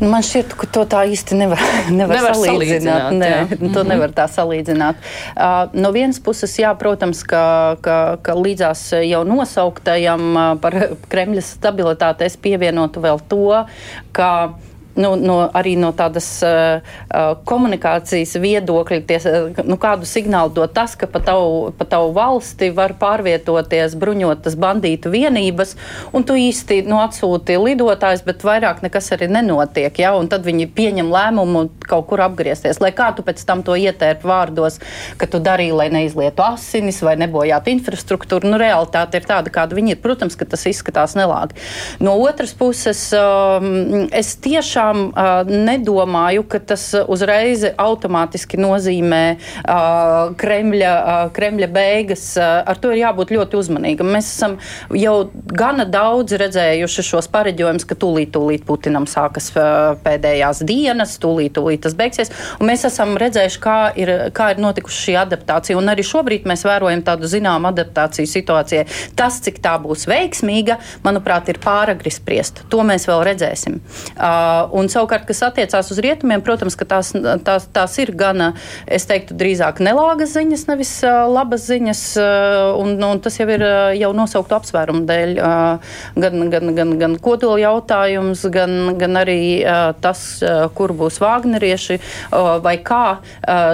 Man šķiet, ka to tā īsti nevar, [LAUGHS] nevar, nevar salīdzināt. salīdzināt Nē, to mm -hmm. nevar tā salīdzināt. Uh, no vienas puses, jā, protams, ka, ka, ka līdzās jau nosauktajam uh, par Kremļa stabilitāti es pievienotu vēl to, ka nu, no, arī no tādas uh, komunikācijas viedokļa, ties, nu, kādu signālu dod tas, ka pa tavu, pa tavu valsti var pārvietoties bruņotas bandītu vienības, un tu īsti nu, atsūti lidotājs, bet vairāk nekas arī nenotiek. Ja? Un tad viņi pieņem lēmumu kaut kur apgriezties. Lai kā tu pēc tam to ietērp vārdos, ka tu darīji, lai neizlietu asinis vai nebojātu infrastruktūru, nu, realitāte ir tāda, kāda viņi ir. Protams, ka tas izskatās nelāgi. No otras puses, um, es tiešām uh, nedomāju, ka tas uzreiz automātiski nozīmē uh, Kremļa, uh, Kremļa beigas. Uh, ar to ir jābūt ļoti uzmanīgam. Mēs esam jau gana daudz redzējuši šos pareģojumus, ka tūlīt, tūlīt Putinam sākas uh, pēdējās dienas, tūlīt, tūlīt tas beigsies. Un mēs esam redzējuši, kā ir, kā ir notikusi šī adaptācija. Un arī šobrīd mēs vērojam tādu zināmu adaptāciju situācijai. Tas, cik tā būs veiksmīga, manuprāt, ir pāragri spriest. To mēs vēl redzēsim. Uh, un savukārt, kas attiecās uz rietumiem, protams, tās, tās, tās ir gana, es teiktu, drīzāk nelāgas ziņas, nevis labas ziņas. Un, un tas jau ir jau nosauktu apsvērumu dēļ. Gan, gan, gan, gan kodola jautājums, gan, gan arī tas, kur būs vāgnerieši vai kā.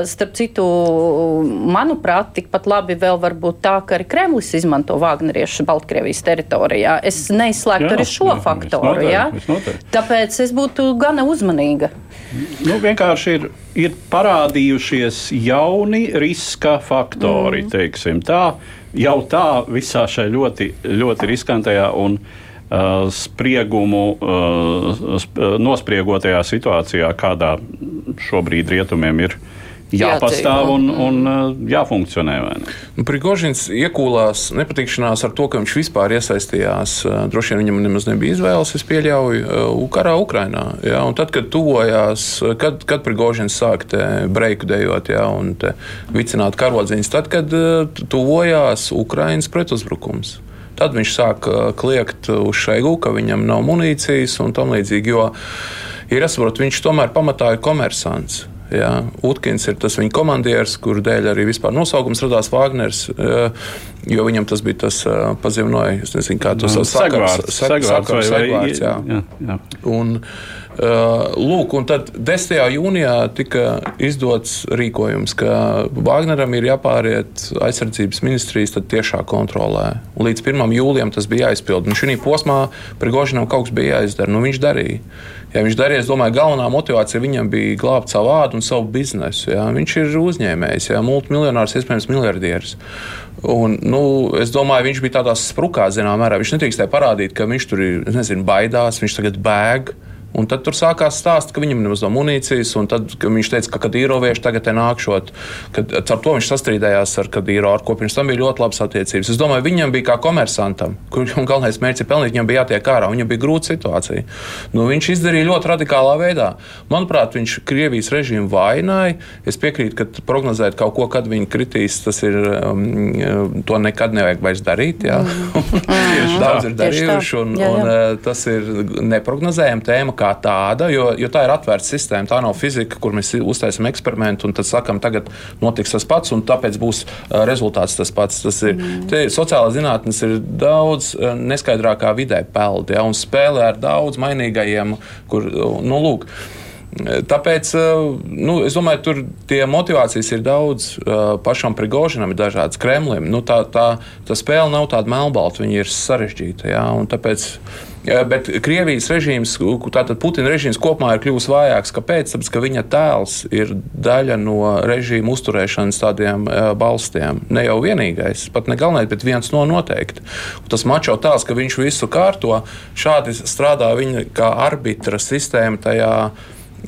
Starp citu, manuprāt, tikpat labi vēl var būt tā, ka arī Kremlis izmanto vāgneriešu Baltkrievijas teritorijā. Es neizslēgtu arī šo jā, faktoru. Noteikti, ja? Tāpēc es būtu gana uzmanīga. Nu, vienkārši ir, ir parādījušies jauni riska faktori, mm. teiksim tā, jau tā visā šajā ļoti, ļoti riskantajā un uh, spriegumu uh, sp nospriegotajā situācijā, kādā šobrīd rietumiem ir jāpastāv un, un uh, jāfunkcionē. Nu, Prigožins iekūlās nepatikšanās ar to, ka viņš vispār iesaistījās. Uh, droši vien viņam nemaz nebija izvēles, es pieļauju, uh, karā Ukrainā. Ja? Un tad, kad tuvojās, kad, kad Prigožins sāka breiku dejot ja? un vicināt karodziņus, tad, kad tuvojās Ukrainas pretuzbrukums. Tad viņš sāka kliegt uz šeigu, ka viņam nav munīcijas un tam līdzīgi. Jo ir jāsaprot, viņš tomēr pamatā ir komersants. Jā, Utkins ir tas viņa komandieris, kuru dēļ arī vispār nosaukums radās Wagners, jo viņam tas bija tas pazīmojums, es nezinu, kā to sauc. Segvārds, segvārds, vai, segvārds, jā. Jā, jā. Un, Lūk, un tad 10. jūnijā tika izdots rīkojums, ka Wagneram ir jāpāriet aizsardzības ministrijas tiešā kontrolē. Un līdz 1. jūlijam tas bija jāizpild. Un šī posmā Prigožinam kaut kas bija jāizdara. Nu, viņš darīja. Ja viņš darīja, es domāju, galvenā motivācija viņam bija glābt savu vārdu un savu biznesu. Jā. Viņš ir uzņēmējs, jā, multimiljonārs, iespējams, miljardieris. Un, nu, es domāju, viņš bija tādā sprukā, zināmā mērā. Viņš nedrīkstēja parādīt, ka viņš tur ir, nezinu, baidās, viņš tagad bēg. Un tad tur sākās stāsts, ka viņam nemaz nav munīcijas, un tad viņš teica, ka Kadīrovieši tagad nākšot. Kad, ar to viņš sastrīdējās ar Kadīro, ar ko pirms tam bija ļoti labas attiecības. Es domāju, viņam bija kā komersantam, kurš galvenais mērķis ir pelnīt, viņam bija jātiek ārā, viņam bija grūta situācija. Nu, viņš izdarīja ļoti radikālā veidā. Manuprāt, viņš Krievijas režīmu vaināja. Es piekrītu, ka prognozēt kaut ko, kad viņi kritīs, tas ir, um, to nekad nevajag vairs darīt. Mm. [LAUGHS] Daudz ir darījuši, un, jā, jā. un uh, tas ir neprognozējama tēma kā tāda, jo, jo tā ir atvērta sistēma. Tā nav fizika, kur mēs uztaisām eksperimentu un tad sakām, tagad notiks tas pats, un tāpēc būs rezultāts tas pats. Tas ir mm. sociālā zinātnes ir daudz neskaidrākā vidē peld, ja, un spēlē ar daudz mainīgajiem, kur, nu, lūk. Tāpēc nu, es domāju, tur tie motivācijas ir daudz. Pašam Prigožinam ir dažādas Kremlim. Nu, tā, tā, tā spēle nav tāda melnbalta, viņa ir sarežģīta. Jā, tāpēc Bet Krievijas režīms, tātad Putina režīms kopumā ir kļuvis vājāks. Kāpēc? Tāpēc, ka viņa tēls ir daļa no režīma uzturēšanas tādiem balstiem. Ne jau vienīgais, pat ne galvenais, bet viens no noteikti. Tas mačo tēls, ka viņš visu kārto, šādi strādā viņa kā arbitra sistēma tajā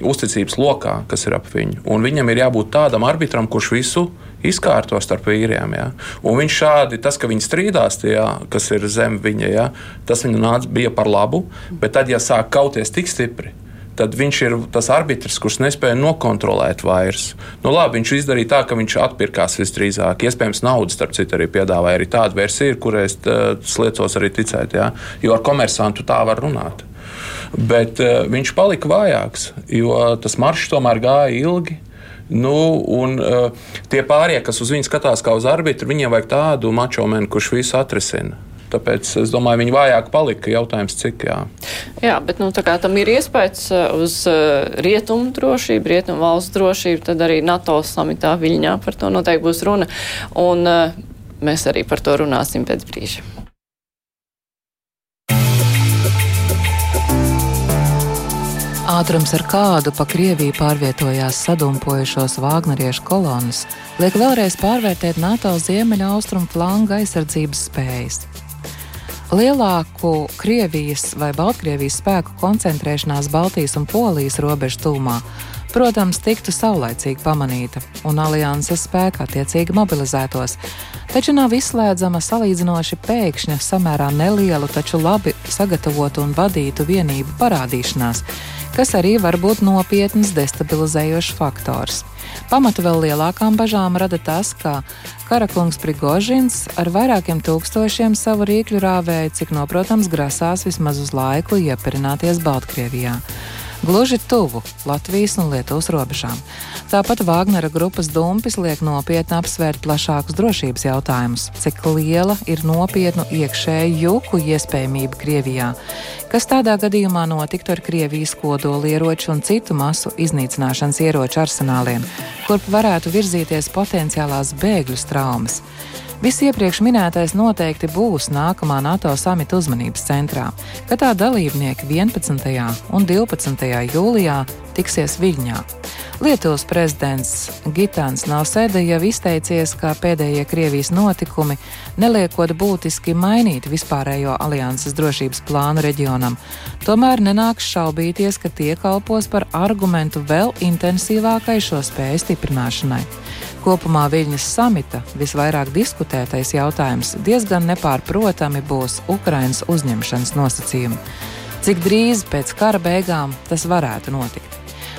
uzticības lokā, kas ir ap viņu. Un viņam ir jābūt tādam arbitram, kurš visu izkārto starp vīriem. Ja? Un viņš šādi, tas, ka viņi strīdās, tie, ja, kas ir zem viņa, ja, tas viņam nāca, bija par labu. Bet tad, ja sāk kauties tik stipri, tad viņš ir tas arbitrs, kurš nespēja nokontrolēt vairs. Nu, labi, viņš izdarīja tā, ka viņš atpirkās visdrīzāk. Iespējams, naudas, starp citu, arī piedāvāja arī tādu versiju, kurai es sliecos arī ticēt. Ja? Jo ar komersantu tā var runāt. Bet uh, viņš palika vājāks, jo tas maršs tomēr gāja ilgi. Nu, un uh, tie pārējie, kas uz viņu skatās kā uz arbitru, viņiem vajag tādu mačomenu, kurš visu atrisina. Tāpēc es domāju, viņi vājāk palika. Jautājums, cik jā. Jā, bet nu, tam ir iespējas uz rietumu drošību, rietumu valsts drošību, tad arī NATO samitā Viļņā par to noteikti būs runa. Un mēs arī par to runāsim pēc brīža. Ātrums, ar kādu pa Krieviju pārvietojās sadumpojušos Vāgneriešu kolonas, liek vēlreiz pārvērtēt NATO ziemeļa austrumu flanga aizsardzības spējas. Lielāku Krievijas vai Baltkrievijas spēku koncentrēšanās Baltijas un Polijas robežu tūmā protams, tiktu saulaicīgi pamanīta un alianses spēka attiecīgi mobilizētos. Taču nav izslēdzama salīdzinoši pēkšņa, samērā nelielu, taču labi sagatavotu un vadītu vienību parādīšanās, kas arī var būt nopietns destabilizējošs faktors. Pamatu vēl lielākām bažām rada tas, ka karakungs Prigožins ar vairākiem tūkstošiem savu rīkļu rāvēja, cik noprotams grasās vismaz uz laiku ieperināties Baltkrievijā gluži tuvu Latvijas un Lietuvas robežām. Tāpat Vāgnera grupas dumpis liek nopietni apsvērt plašākus drošības jautājumus, cik liela ir nopietnu iekšēju juku iespējamība Krievijā, kas tādā gadījumā notiktu ar Krievijas kodolieroču un citu masu iznīcināšanas ieroču arsenāliem, kurp varētu virzīties potenciālās bēgļu traumas. Viss iepriekš minētais noteikti būs nākamā NATO samita uzmanības centrā, kad tā dalībnieki 11. un 12. jūlijā tiksies Viļņā. Lietuvas prezidents Gitāns Nausēda jau izteicies, ka pēdējie Krievijas notikumi neliekot būtiski mainīt vispārējo alianses drošības plānu reģionam, tomēr nenāks šaubīties, ka tie kalpos par argumentu vēl intensīvākai šo spēju stiprināšanai. Kopumā Viļņas samita visvairāk diskutētais jautājums diezgan nepārprotami būs Ukrainas uzņemšanas nosacījumi. Cik drīz pēc kara beigām tas varētu notikt?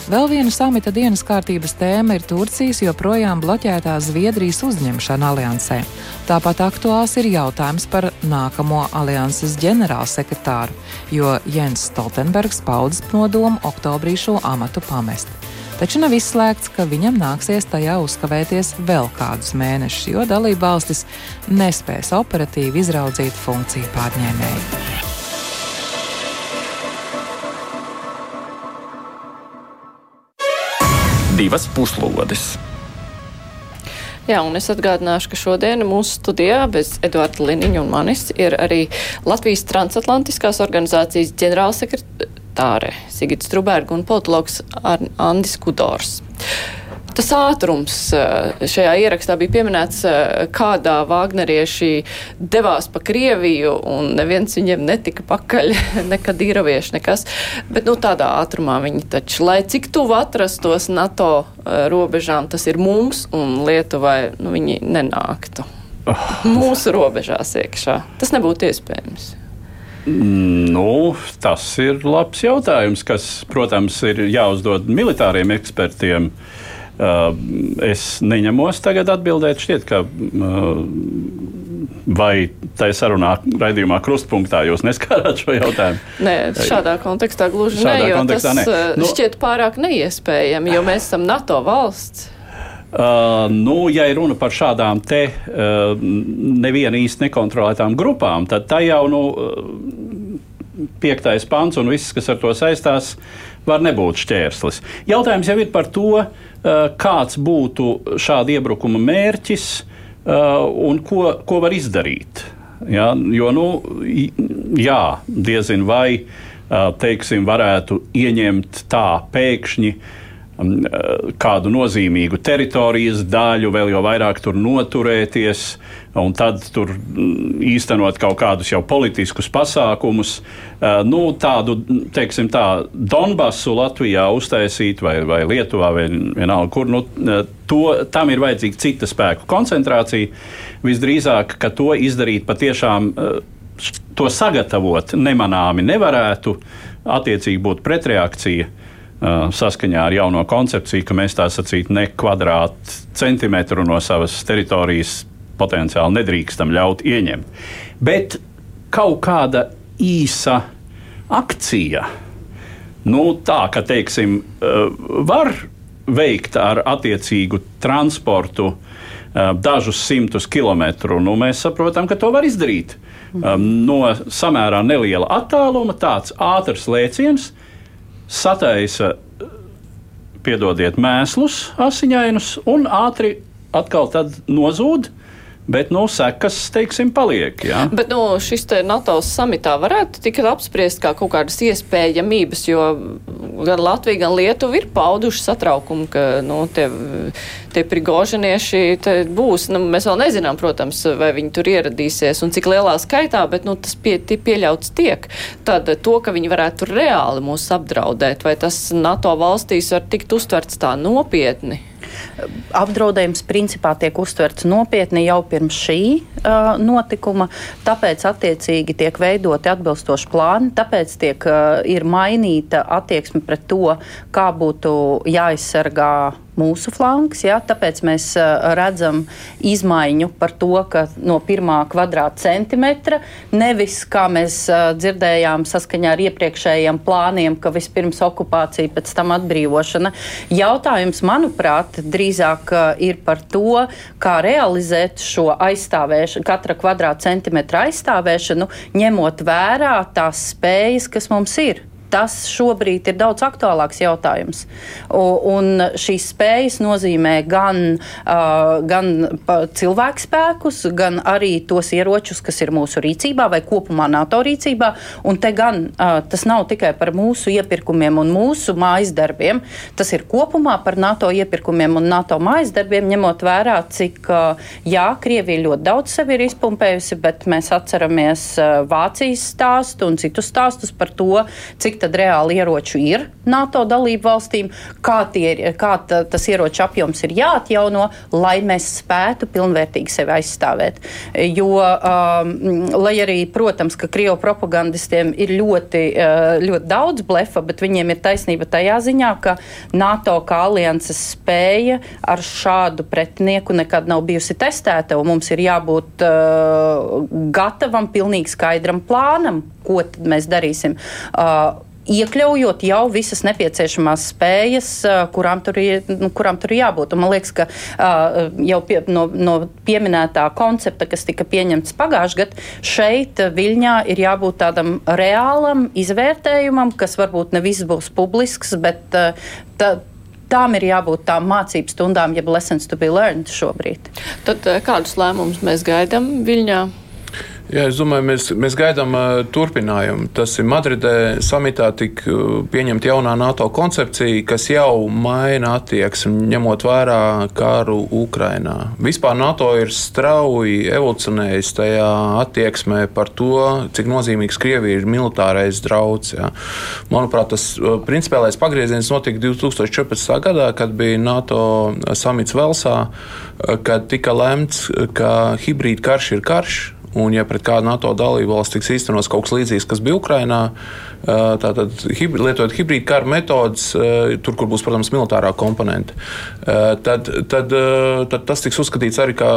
Vēl viena samita dienas kārtības tēma ir Turcijas joprojām bloķētā Zviedrijas uzņemšana aliansē. Tāpat aktuāls ir jautājums par nākamo alianses ģenerālsekretāru, jo Jens Stoltenbergs paudzes nodomu oktobrī šo amatu pamest. Taču nav izslēgts, ka viņam nāksies tajā uzkavēties vēl kādus mēnešus, jo dalība valstis nespēs operatīvi izraudzīt funkciju pārņēmēju. Divas puslodes. Jā, un es atgādināšu, ka šodien mūsu studijā bez Eduarda Liniņa un manis ir arī Latvijas transatlantiskās organizācijas ģenerālsekretārs sekretāre Sigita Strubērga un politologs Andis Kudors. Tas ātrums eh, šajā ierakstā bija pieminēts, eh, kādā Vāgnerieši devās pa Krieviju, un neviens viņiem netika pakaļ, [LAUGHS] nekad īravieši, nekas. Bet, nu, tādā ātrumā viņi taču, lai cik tuvu atrastos NATO eh, robežām, tas ir mums un Lietuvai, nu, viņi nenāktu. Oh. Mūsu robežās iekšā. Tas nebūtu iespējams. Nu, tas ir labs jautājums, kas, protams, ir jāuzdod militāriem ekspertiem. Uh, es neņemos tagad atbildēt. Šķiet, ka uh, vai tajā sarunā, raidījumā, krustpunktā jūs neskārāt šo jautājumu? Nē, šādā kontekstā gluži šādā ne, kontekstā tas ne. Uh, nu, šķiet pārāk neiespējami, jo mēs esam NATO valsts. Uh, nu, ja ir runa par šādām te uh, nevienu īsti nekontrolētām grupām, tad tā jau nu, uh, piektais pants un viss, kas ar to saistās, var nebūt šķērslis. Jautājums jau ir par to, uh, kāds būtu šāda iebrukuma mērķis uh, un ko, ko var izdarīt. Ja? Jo, nu, jā, diezin vai, uh, teiksim, varētu ieņemt tā pēkšņi uh, kādu nozīmīgu teritorijas daļu, vēl jau vairāk tur noturēties, un tad tur mm, īstenot kaut kādus jau politiskus pasākumus. Uh, nu, tādu, teiksim, tā Donbasu Latvijā uztaisīt, vai, vai Lietuvā, vai vienalga, kur, nu, uh, to, tam ir vajadzīga cita spēku koncentrācija. Visdrīzāk, ka to izdarīt patiešām, to sagatavot nemanāmi nevarētu, attiecīgi būtu pretreakcija saskaņā ar jauno koncepciju, ka mēs tā sacīt ne kvadrātcentimetru no savas teritorijas potenciāli nedrīkstam ļaut ieņemt. Bet kaut kāda īsa akcija, nu, tā ka, teiksim, var veikt ar attiecīgu transportu dažus simtus kilometru, nu, mēs saprotam, ka to var izdarīt. No samērā neliela attāluma tāds ātrs lēciens sataisa, piedodiet, mēslus asiņainus un ātri atkal nozūd bet nu, sekas, teiksim, paliek. Ja? Bet nu, šis NATO samitā varētu tikt apspriest kā kaut kādas iespējamības, jo gan Latvija, gan Lietuva ir pauduši satraukumu, ka nu, tie, tie prigožinieši būs. Nu, mēs vēl nezinām, protams, vai viņi tur ieradīsies un cik lielā skaitā, bet nu, tas pie, pieļauts tiek. Tad to, ka viņi varētu reāli mūs apdraudēt, vai tas NATO valstīs var tikt uztverts tā nopietni? Apdraudējums principā tiek uztverts nopietni jau pirms šī uh, notikuma, tāpēc attiecīgi tiek veidoti atbilstoši plāni, tāpēc tiek, uh, ir mainīta attieksme pret to, kā būtu jāaizsargā mūsu flanks. Ja? Tāpēc mēs redzam izmaiņu par to, ka no pirmā kvadrātcentimetra nevis, kā mēs dzirdējām, saskaņā ar iepriekšējiem plāniem, ka vispirms okupācija, pēc tam atbrīvošana. Jautājums, manuprāt, drīzāk ir par to, kā realizēt šo aizstāvēšanu, katra kvadrātcentimetra aizstāvēšanu, ņemot vērā tās spējas, kas mums ir tas šobrīd ir daudz aktuālāks jautājums. Un šīs spējas nozīmē gan, gan cilvēku spēkus, gan arī tos ieročus, kas ir mūsu rīcībā vai kopumā NATO rīcībā. Un te gan tas nav tikai par mūsu iepirkumiem un mūsu mājas darbiem, tas ir kopumā par NATO iepirkumiem un NATO mājas darbiem, ņemot vērā, cik jā, Krievija ļoti daudz sevi ir izpumpējusi, bet mēs atceramies Vācijas stāstu un citus stāstus par to, cik cik tad reāli ieroču ir NATO dalību valstīm, kā, tie, kā ta, tas ieroču apjoms ir jāatjauno, lai mēs spētu pilnvērtīgi sevi aizstāvēt. Jo, um, lai arī, protams, ka Krievu propagandistiem ir ļoti, uh, ļoti daudz blefa, bet viņiem ir taisnība tajā ziņā, ka NATO kā alianses spēja ar šādu pretinieku nekad nav bijusi testēta, un mums ir jābūt uh, gatavam, pilnīgi skaidram plānam, ko mēs darīsim. Uh, iekļaujot jau visas nepieciešamās spējas, kurām tur ir, nu, kurām tur ir jābūt. Un man liekas, ka jau pie, no, no pieminētā koncepta, kas tika pieņemts pagājušajā gadā, šeit Viļņā ir jābūt tādam reālam izvērtējumam, kas varbūt ne viss būs publisks, bet tā, tām ir jābūt tām mācību stundām, jeb lessons to be learned šobrīd. Tad kādus lēmumus mēs gaidām Viļņā? Jā, es domāju, mēs, mēs gaidām uh, turpinājumu. Tas ir Madridē samitā tika uh, pieņemta jaunā NATO koncepcija, kas jau maina attieksmi, ņemot vērā karu Ukrainā. Vispār NATO ir strauji evolucionējis tajā attieksmē par to, cik nozīmīgs Krievija ir militārais drauds. Jā. Manuprāt, tas uh, principālais pagrieziens notika 2014. gadā, kad bija NATO samits Velsā, kad tika lemts, ka hibrīd karš ir karš Un, ja pret kādu NATO dalību valsts tiks īstenots kaut kas līdzīgs, kas bija Ukrainā, tātad hibrid, lietojot hibrīdu kara metodas, tur, kur būs, protams, militārā komponente, tad, tad, tad tas tiks uzskatīts arī kā,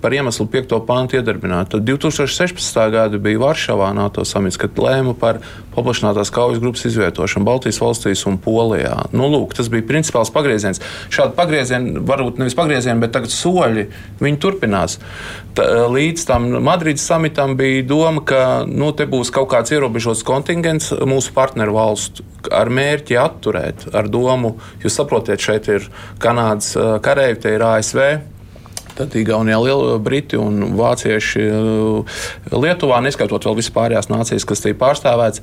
par iemeslu 5. pāntu iedarbināt. Tad 2016. gada bija Varšavā NATO samits, kad lēma par paplašinātās kaujas grupas izvietošanu Baltijas valstīs un Polijā. Nu, lūk, tas bija principāls pagrieziens. Šādi pagriezieni, varbūt nevis pagriezieni, bet tagad soļi, viņi turpinās. Tā, līdz tam Madrides samitam bija doma, ka nu, te būs kaut kāds ierobežots kontingents mūsu partneru valstu ar mērķi atturēt, ar domu, jūs saprotiet, šeit ir Kanādas kareivi, te ir ASV. Tad Igaunijā liela briti un vācieši Lietuvā, neskaitot vēl visas pārējās nācijas, kas tiek pārstāvēts.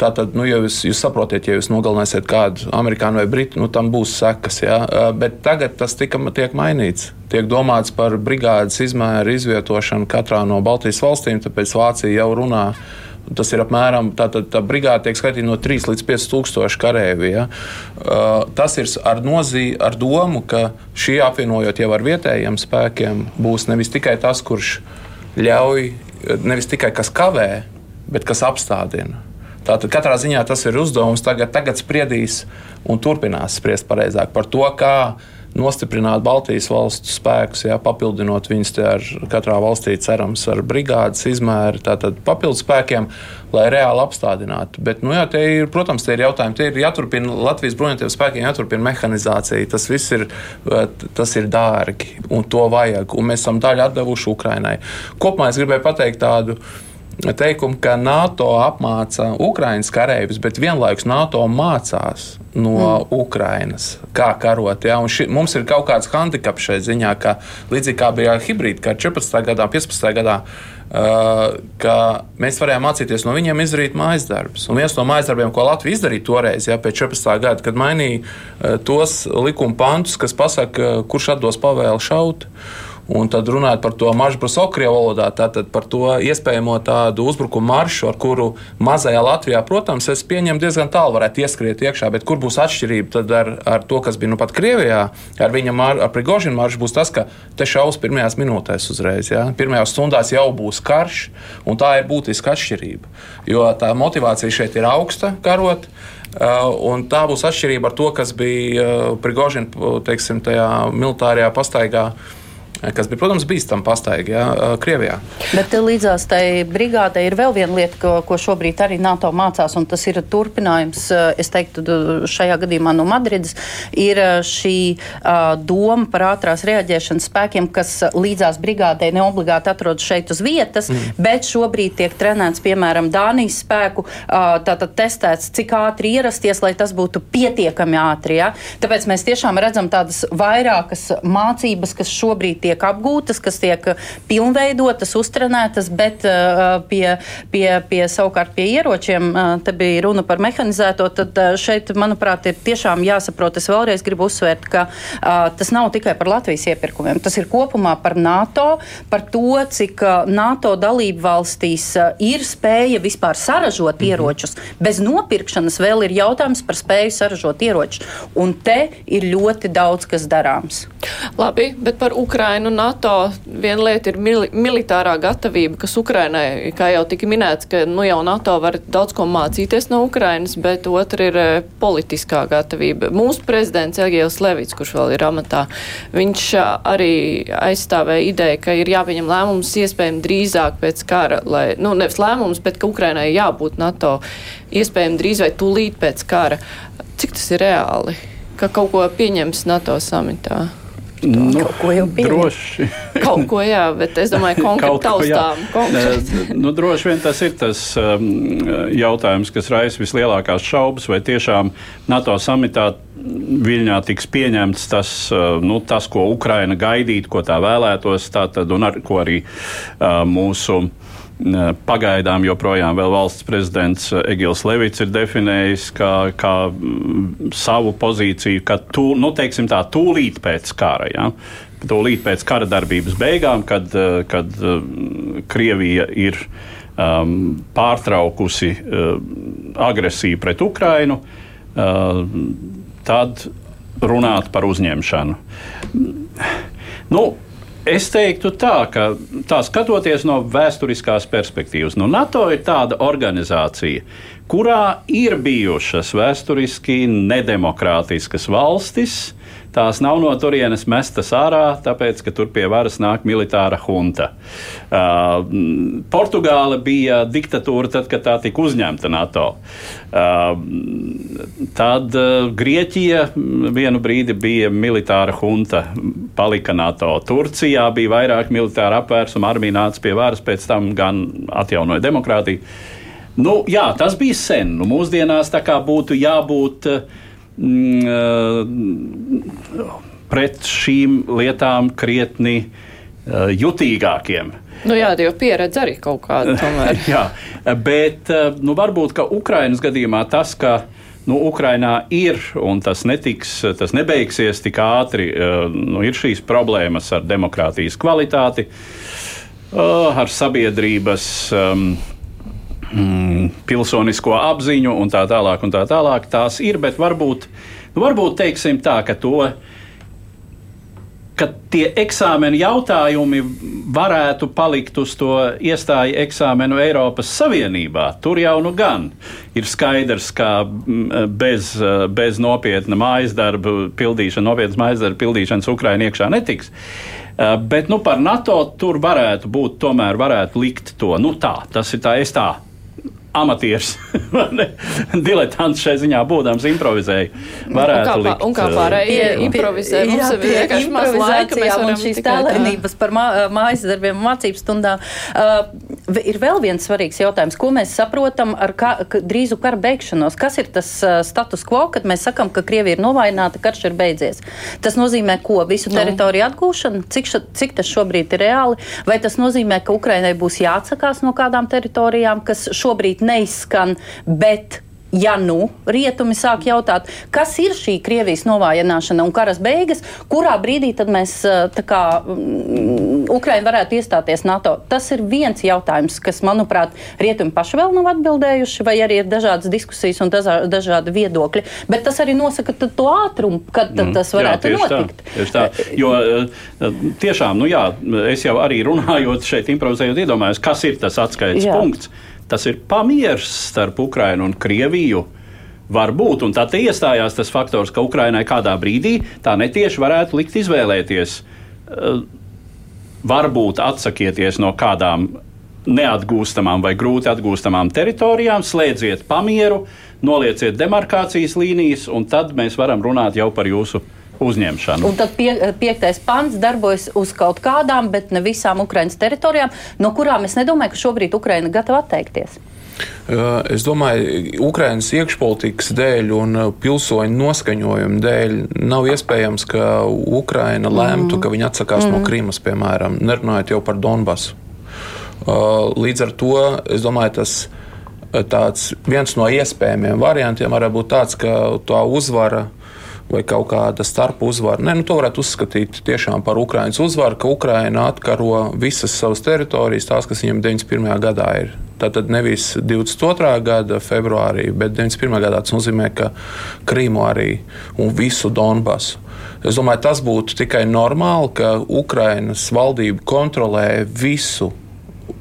Tātad, nu, ja jūs, jūs saprotat, ja jūs nogalināsiet kādu amerikāņu vai britu, nu, tam būs sekas. Ja? Bet tagad tas tika, tiek mainīts. Tiek domāts par brigādes izmēru izvietošanu katrā no Baltijas valstīm, tāpēc Vācija jau runā par Tas ir apmēram tā, tā, tā brigāde tiek skaitīta no 3 līdz 5 tūkstoši kareivi. Ja? Uh, tas ir ar, nozī, ar domu, ka šī apvienojot jau ar vietējiem spēkiem, būs nevis tikai tas, kurš ļauj, nevis tikai kas kavē, bet kas apstādina. Tātad katrā ziņā tas ir uzdevums tagad, tagad spriedīs un turpinās spriest pareizāk par to, kā nostiprināt Baltijas valstu spēkus, jā, papildinot viņus ar katrā valstī, cerams, ar brigādes izmēru, tātad papildus spēkiem, lai reāli apstādinātu. Bet, nu, jā, ir, protams, tie ir jautājumi. Tie ir jāturpina Latvijas bruņotajiem spēkiem, jāturpina mehanizācija. Tas viss ir, tas ir dārgi un to vajag. Un mēs esam daļu atdevuši Ukrainai. Kopumā es gribēju pateikt tādu teikumu, ka NATO apmāca Ukraiņas kareivis, bet vienlaikus NATO mācās no mm. Ukrainas, kā karot. Ja? Ši, mums ir kaut kāds handicaps šai ziņā, ka līdzīgi kā bija hibrīda, kā 14. gadā, 15. gadā. Uh, ka mēs varējām mācīties no viņiem izdarīt mājas darbus. Un viens no mājas darbiem, ko Latvija izdarīja toreiz, ja, pēc 14. gada, kad mainīja uh, tos likuma pantus, kas pasaka, kurš atdos pavēlu šaut. Uh, Un tad runājot par to maršu Brusokrievā valodā, tātad par to iespējamo tādu uzbrukumu maršu, ar kuru mazajā Latvijā, protams, es pieņemu diezgan tālu varētu ieskriet iekšā, bet kur būs atšķirība tad ar, ar to, kas bija nu pat Krievijā, ar viņa mar, ar Prigožinu maršu, būs tas, ka te šaus pirmajās minūtēs uzreiz. Ja? Pirmajās stundās jau būs karš, un tā ir būtiska atšķirība. Jo tā motivācija šeit ir augsta karot. Uh, un tā būs atšķirība ar to, kas bija uh, Prigožina teiksim, militārajā pastaigā uh, kas bija, protams, bīstama pastaigā ja, Krievijā. Bet līdzās tai brigādei ir vēl viena lieta, ko, ko šobrīd arī NATO mācās, un tas ir turpinājums, es teiktu, šajā gadījumā no Madrides, ir šī doma par ātrās reaģēšanas spēkiem, kas līdzās brigādei neobligāti atrodas šeit uz vietas, mm. bet šobrīd tiek trenēts, piemēram, Dānijas spēku, tātad testēts, cik ātri ierasties, lai tas būtu pietiekami ātri. Ja? Tāpēc mēs tiešām redzam tādas vairākas mācības, kas šobrīd tiek tiek apgūtas, kas tiek pilnveidotas, uztrenētas, bet uh, pie, pie, pie savukārt pie ieročiem, uh, te bija runa par mehanizēto, tad uh, šeit, manuprāt, ir tiešām jāsaprot, es vēlreiz gribu uzsvērt, ka tas nav tikai par Latvijas iepirkumiem, tas ir kopumā par NATO, par to, cik NATO dalību valstīs ir spēja vispār saražot mhm. ieročus. Bez nopirkšanas vēl ir jautājums par spēju saražot ieročus. Un te ir ļoti daudz kas darāms. Labi, bet par Ukrainu Un NATO viena lieta ir mili militārā gatavība, kas Ukrainai, kā jau tika minēts, ka nu jau NATO var daudz ko mācīties no Ukrainas, bet otra ir eh, politiskā gatavība. Mūsu prezidents Egils Levits, kurš vēl ir amatā, viņš eh, arī aizstāvēja ideju, ka ir jāpieņem lēmums iespējami drīzāk pēc kara, lai, nu, nevis lēmums, bet ka Ukrainai jābūt NATO iespējami drīz vai tūlīt pēc kara. Cik tas ir reāli, ka kaut ko pieņems NATO samitā? Nu, kaut ko jau pieņem. Droši. [LAUGHS] kaut ko jā, bet es domāju, [LAUGHS] konkrēti taustām. Konkrēt. nu, droši vien tas ir tas um, jautājums, kas raisa vislielākās šaubas, vai tiešām NATO samitā Viļņā tiks pieņemts tas, uh, nu, tas ko Ukraina gaidītu, ko tā vēlētos, tātad, un ar ko arī uh, mūsu Pagaidām joprojām valsts prezidents Egils Levits ir definējis kā, kā mm, savu pozīciju, ka tū, nu, tā, tūlīt pēc kara. Ja? Tūlīt pēc kara darbības beigām, kad, kad Krievija ir um, pārtraukusi uh, agresiju pret Ukrainu, uh, tad runāt par uzņemšanu. Nu, Es teiktu tā, ka tā skatoties no vēsturiskās perspektīvas, nu, NATO ir tāda organizācija, kurā ir bijušas vēsturiski nedemokrātiskas valstis, tās nav no turienes mestas ārā, tāpēc, ka tur pie varas nāk militāra junta. Uh, Portugāla bija diktatūra tad, kad tā tika uzņemta NATO. Uh, tad uh, Grieķija vienu brīdi bija militāra junta, palika NATO. Turcijā bija vairāk militāra apvērsuma, armija nāca pie varas, pēc tam gan atjaunoja demokrātiju. Nu, jā, tas bija sen. Nu, mūsdienās tā kā būtu jābūt uh, pret šīm lietām krietni eh, jutīgākiem. Nu jā, jau pieredze arī kaut kāda [LAUGHS] jā, bet eh, nu, varbūt, ka Ukrainas gadījumā tas, ka nu, Ukrainā ir, un tas, netiks, tas nebeigsies tik ātri, nu, ir šīs problēmas ar demokrātijas kvalitāti, ar sabiedrības um, mm, pilsonisko apziņu un tā tālāk. Un tā tālāk. Tās ir, bet varbūt, nu, varbūt teiksim tā, ka to. ka tie eksāmena jautājumi varētu palikt uz to iestāju eksāmenu Eiropas Savienībā. Tur jau nu gan ir skaidrs, ka bez, bez nopietna mājas darba pildīšana, nopietnas mājas darba pildīšanas Ukraina iekšā netiks. Bet nu, par NATO tur varētu būt, tomēr varētu likt to. Nu, tā, tas ir tā, es tā amatieris, [LAUGHS] diletants šai ziņā būdams improvizēja. Varētu un kā, likt, un kā pārējie improvizē, mums ir vienkārši maz laika, mēs varam šīs tēlēnības par mā, mājas darbiem mācību stundām. Uh, ir vēl viens svarīgs jautājums, ko mēs saprotam ar ka, drīzu kara beigšanos. Kas ir tas uh, status quo, kad mēs sakam, ka Krievija ir novājināta, karš ir beidzies? Tas nozīmē ko? Visu nu. teritoriju atgūšanu? Cik, ša, cik tas šobrīd ir reāli? Vai tas nozīmē, ka Ukrainai būs jāatsakās no kādām teritorijām, kas šobrīd neizskan, bet ja nu rietumi sāk jautāt, kas ir šī Krievijas novājināšana un karas beigas, kurā brīdī tad mēs eh, kā mm, Ukraina varētu iestāties NATO? Tas ir viens jautājums, kas, manuprāt, rietumi paši vēl nav atbildējuši, vai arī ir dažādas diskusijas un dažā, dažādi viedokļi. Bet tas arī nosaka to ātrumu, kad mm, tas varētu jā, notikt. Tā, tieši tā. Jo eh, tiešām, nu jā, es jau arī runājot šeit, improvizējot, iedomājos, kas ir tas atskaites jā. punkts tas ir pamieris starp Ukrajinu un Krieviju. Varbūt, un tad iestājās tas faktors, ka Ukrainai kādā brīdī tā netieši varētu likt izvēlēties. Eh, varbūt atsakieties no kādām neatgūstamām vai grūti atgūstamām teritorijām, slēdziet pamieru, nolieciet demarkācijas līnijas, un tad mēs varam runāt jau par jūsu uzņemšanu. Un tad pie, piektais pants darbojas uz kaut kādām, bet ne visām Ukraiņas teritorijām, no kurām es nedomāju, ka šobrīd Ukraina gatava atteikties. Es domāju, Ukraiņas iekšpolitikas dēļ un pilsoņu noskaņojuma dēļ nav iespējams, ka Ukraina lēmtu, mm. ka viņi atsakās mm. no Krīmas, piemēram, nerunājot jau par Donbasu. Līdz ar to es domāju, tas ir viens no iespējamiem variantiem. Varētu būt tāds, ka tā uzvara vai kaut kāda starp uzvara. Nē, nu, to varētu uzskatīt tiešām par Ukraiņas uzvaru, ka Ukraina atkaro visas savas teritorijas, tās, kas viņam 91. gadā ir. Tātad nevis 22. gada februārī, bet 91. gadā tas nozīmē, ka Krīmu arī un visu Donbasu. Es domāju, tas būtu tikai normāli, ka Ukrainas valdība kontrolē visu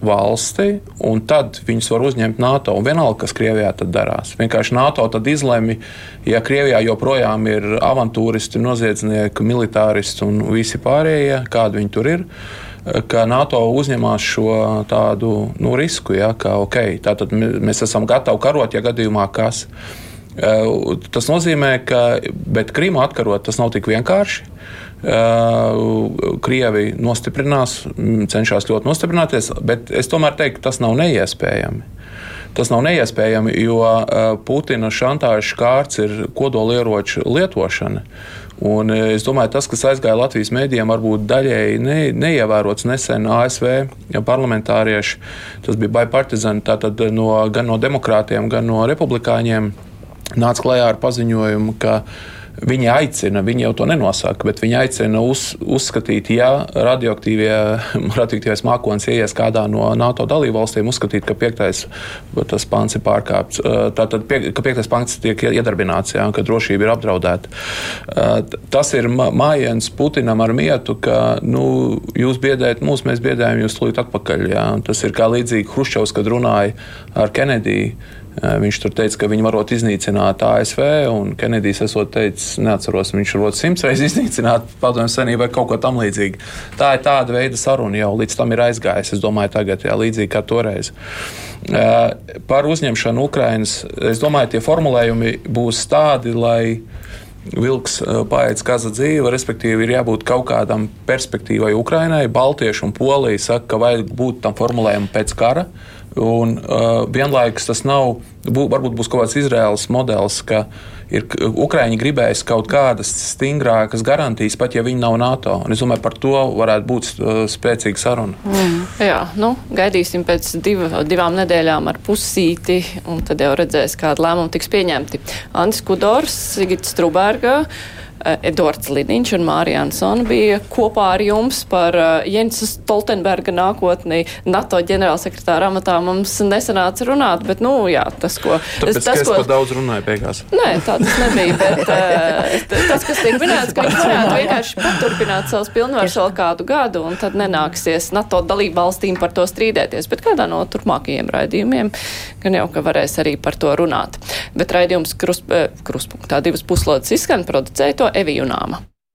valsti, un tad viņus var uzņemt NATO. Un vienalga, kas Krievijā tad darās. Vienkārši NATO tad izlemj, ja Krievijā joprojām ir avantūristi, noziedznieki, militāristi un visi pārējie, kādi viņi tur ir. Ka NATO uzņemās šo tādu nu, risku, ja, ka okay, mēs esam gatavi karot, ja gadījumā kas. Tas nozīmē, ka Krimu atkarot tas nav tik vienkārši. Krievi nostiprinās, cenšas ļoti nostiprināties, bet es tomēr teiktu, tas nav neiespējami. Tas nav neiespējami, jo Putina šantāžas kārts ir kodolieroču lietošana. Un es domāju, tas, kas aizgāja Latvijas mēdījiem, varbūt daļēji ne, neievērots nesen ASV parlamentārieši. Tas bija bipartizani, tātad no, gan no demokrātiem, gan no republikāņiem nāca klajā ar paziņojumu, ka Viņi aicina, viņi jau to nenosaka, bet viņi aicina uz, uzskatīt, ja [LAUGHS] radioaktīvais mākslinieks ieies kādā no NATO dalībvalstīm, uzskatīt, ka piektais pants ir pārkāpts. Tātad, pie, ka piektais pants tiek iedarbināts, jā, ka drošība ir apdraudēta. Tas ir mājiens Putinam ar mietu, ka nu, jūs biedējat mūs, mēs biedējam jūs tūlīt atpakaļ. Jā. Tas ir kā līdzīgi Hruščovs, kad runāja ar Kenediju Viņš tur teica, ka viņi varot iznīcināt ASV, un Kenedijs esot teicis, neatceros, viņš varot simts reizes iznīcināt padomju senību vai kaut ko tam līdzīgu. Tā ir tāda veida saruna jau līdz tam ir aizgājis. Es domāju, tagad jā, līdzīgi kā toreiz. Par uzņemšanu Ukrainas, es domāju, tie formulējumi būs tādi, lai vilks paiet kaza dzīve, respektīvi, ir jābūt kaut kādam perspektīvai Ukrainai. Baltieši un Polija saka, ka vajag būt tam formulējumam pēc kara. Un, uh, vienlaikus tas nav, bū, varbūt būs kaut kāds Izraels modelis, ka ir Ukraiņi gribēs kaut kādas stingrākas garantijas, pat ja viņi nav NATO. Un es domāju, par to varētu būt uh, spēcīga saruna. Mm. Jā, nu, gaidīsim pēc div, divām nedēļām ar pusīti, un tad jau redzēs, kāda lēmuma tiks pieņemti. Andris Kudors, Sigits Strubērga. Edvards Liniņš un Mārija Ansona bija kopā ar jums par Jensa Stoltenberga nākotni NATO ģenerālsekretāra amatā. Mums nesanāca runāt, bet, nu, jā, tas, ko. Tāpēc, tas, tas, ko... es daudz runāju beigās. Nē, tā tas nebija, bet tas, kas tiek minēts, ka viņš varētu vienkārši paturpināt savus pilnvaras vēl kādu gadu, un tad nenāksies NATO dalību valstīm par to strīdēties. Bet kādā no turpmākajiem raidījumiem, gan jau, ka varēs arī par to runāt. Bet raidījums krus, kruspunktā divas puslodes izskan producēja to Eviju Nāma.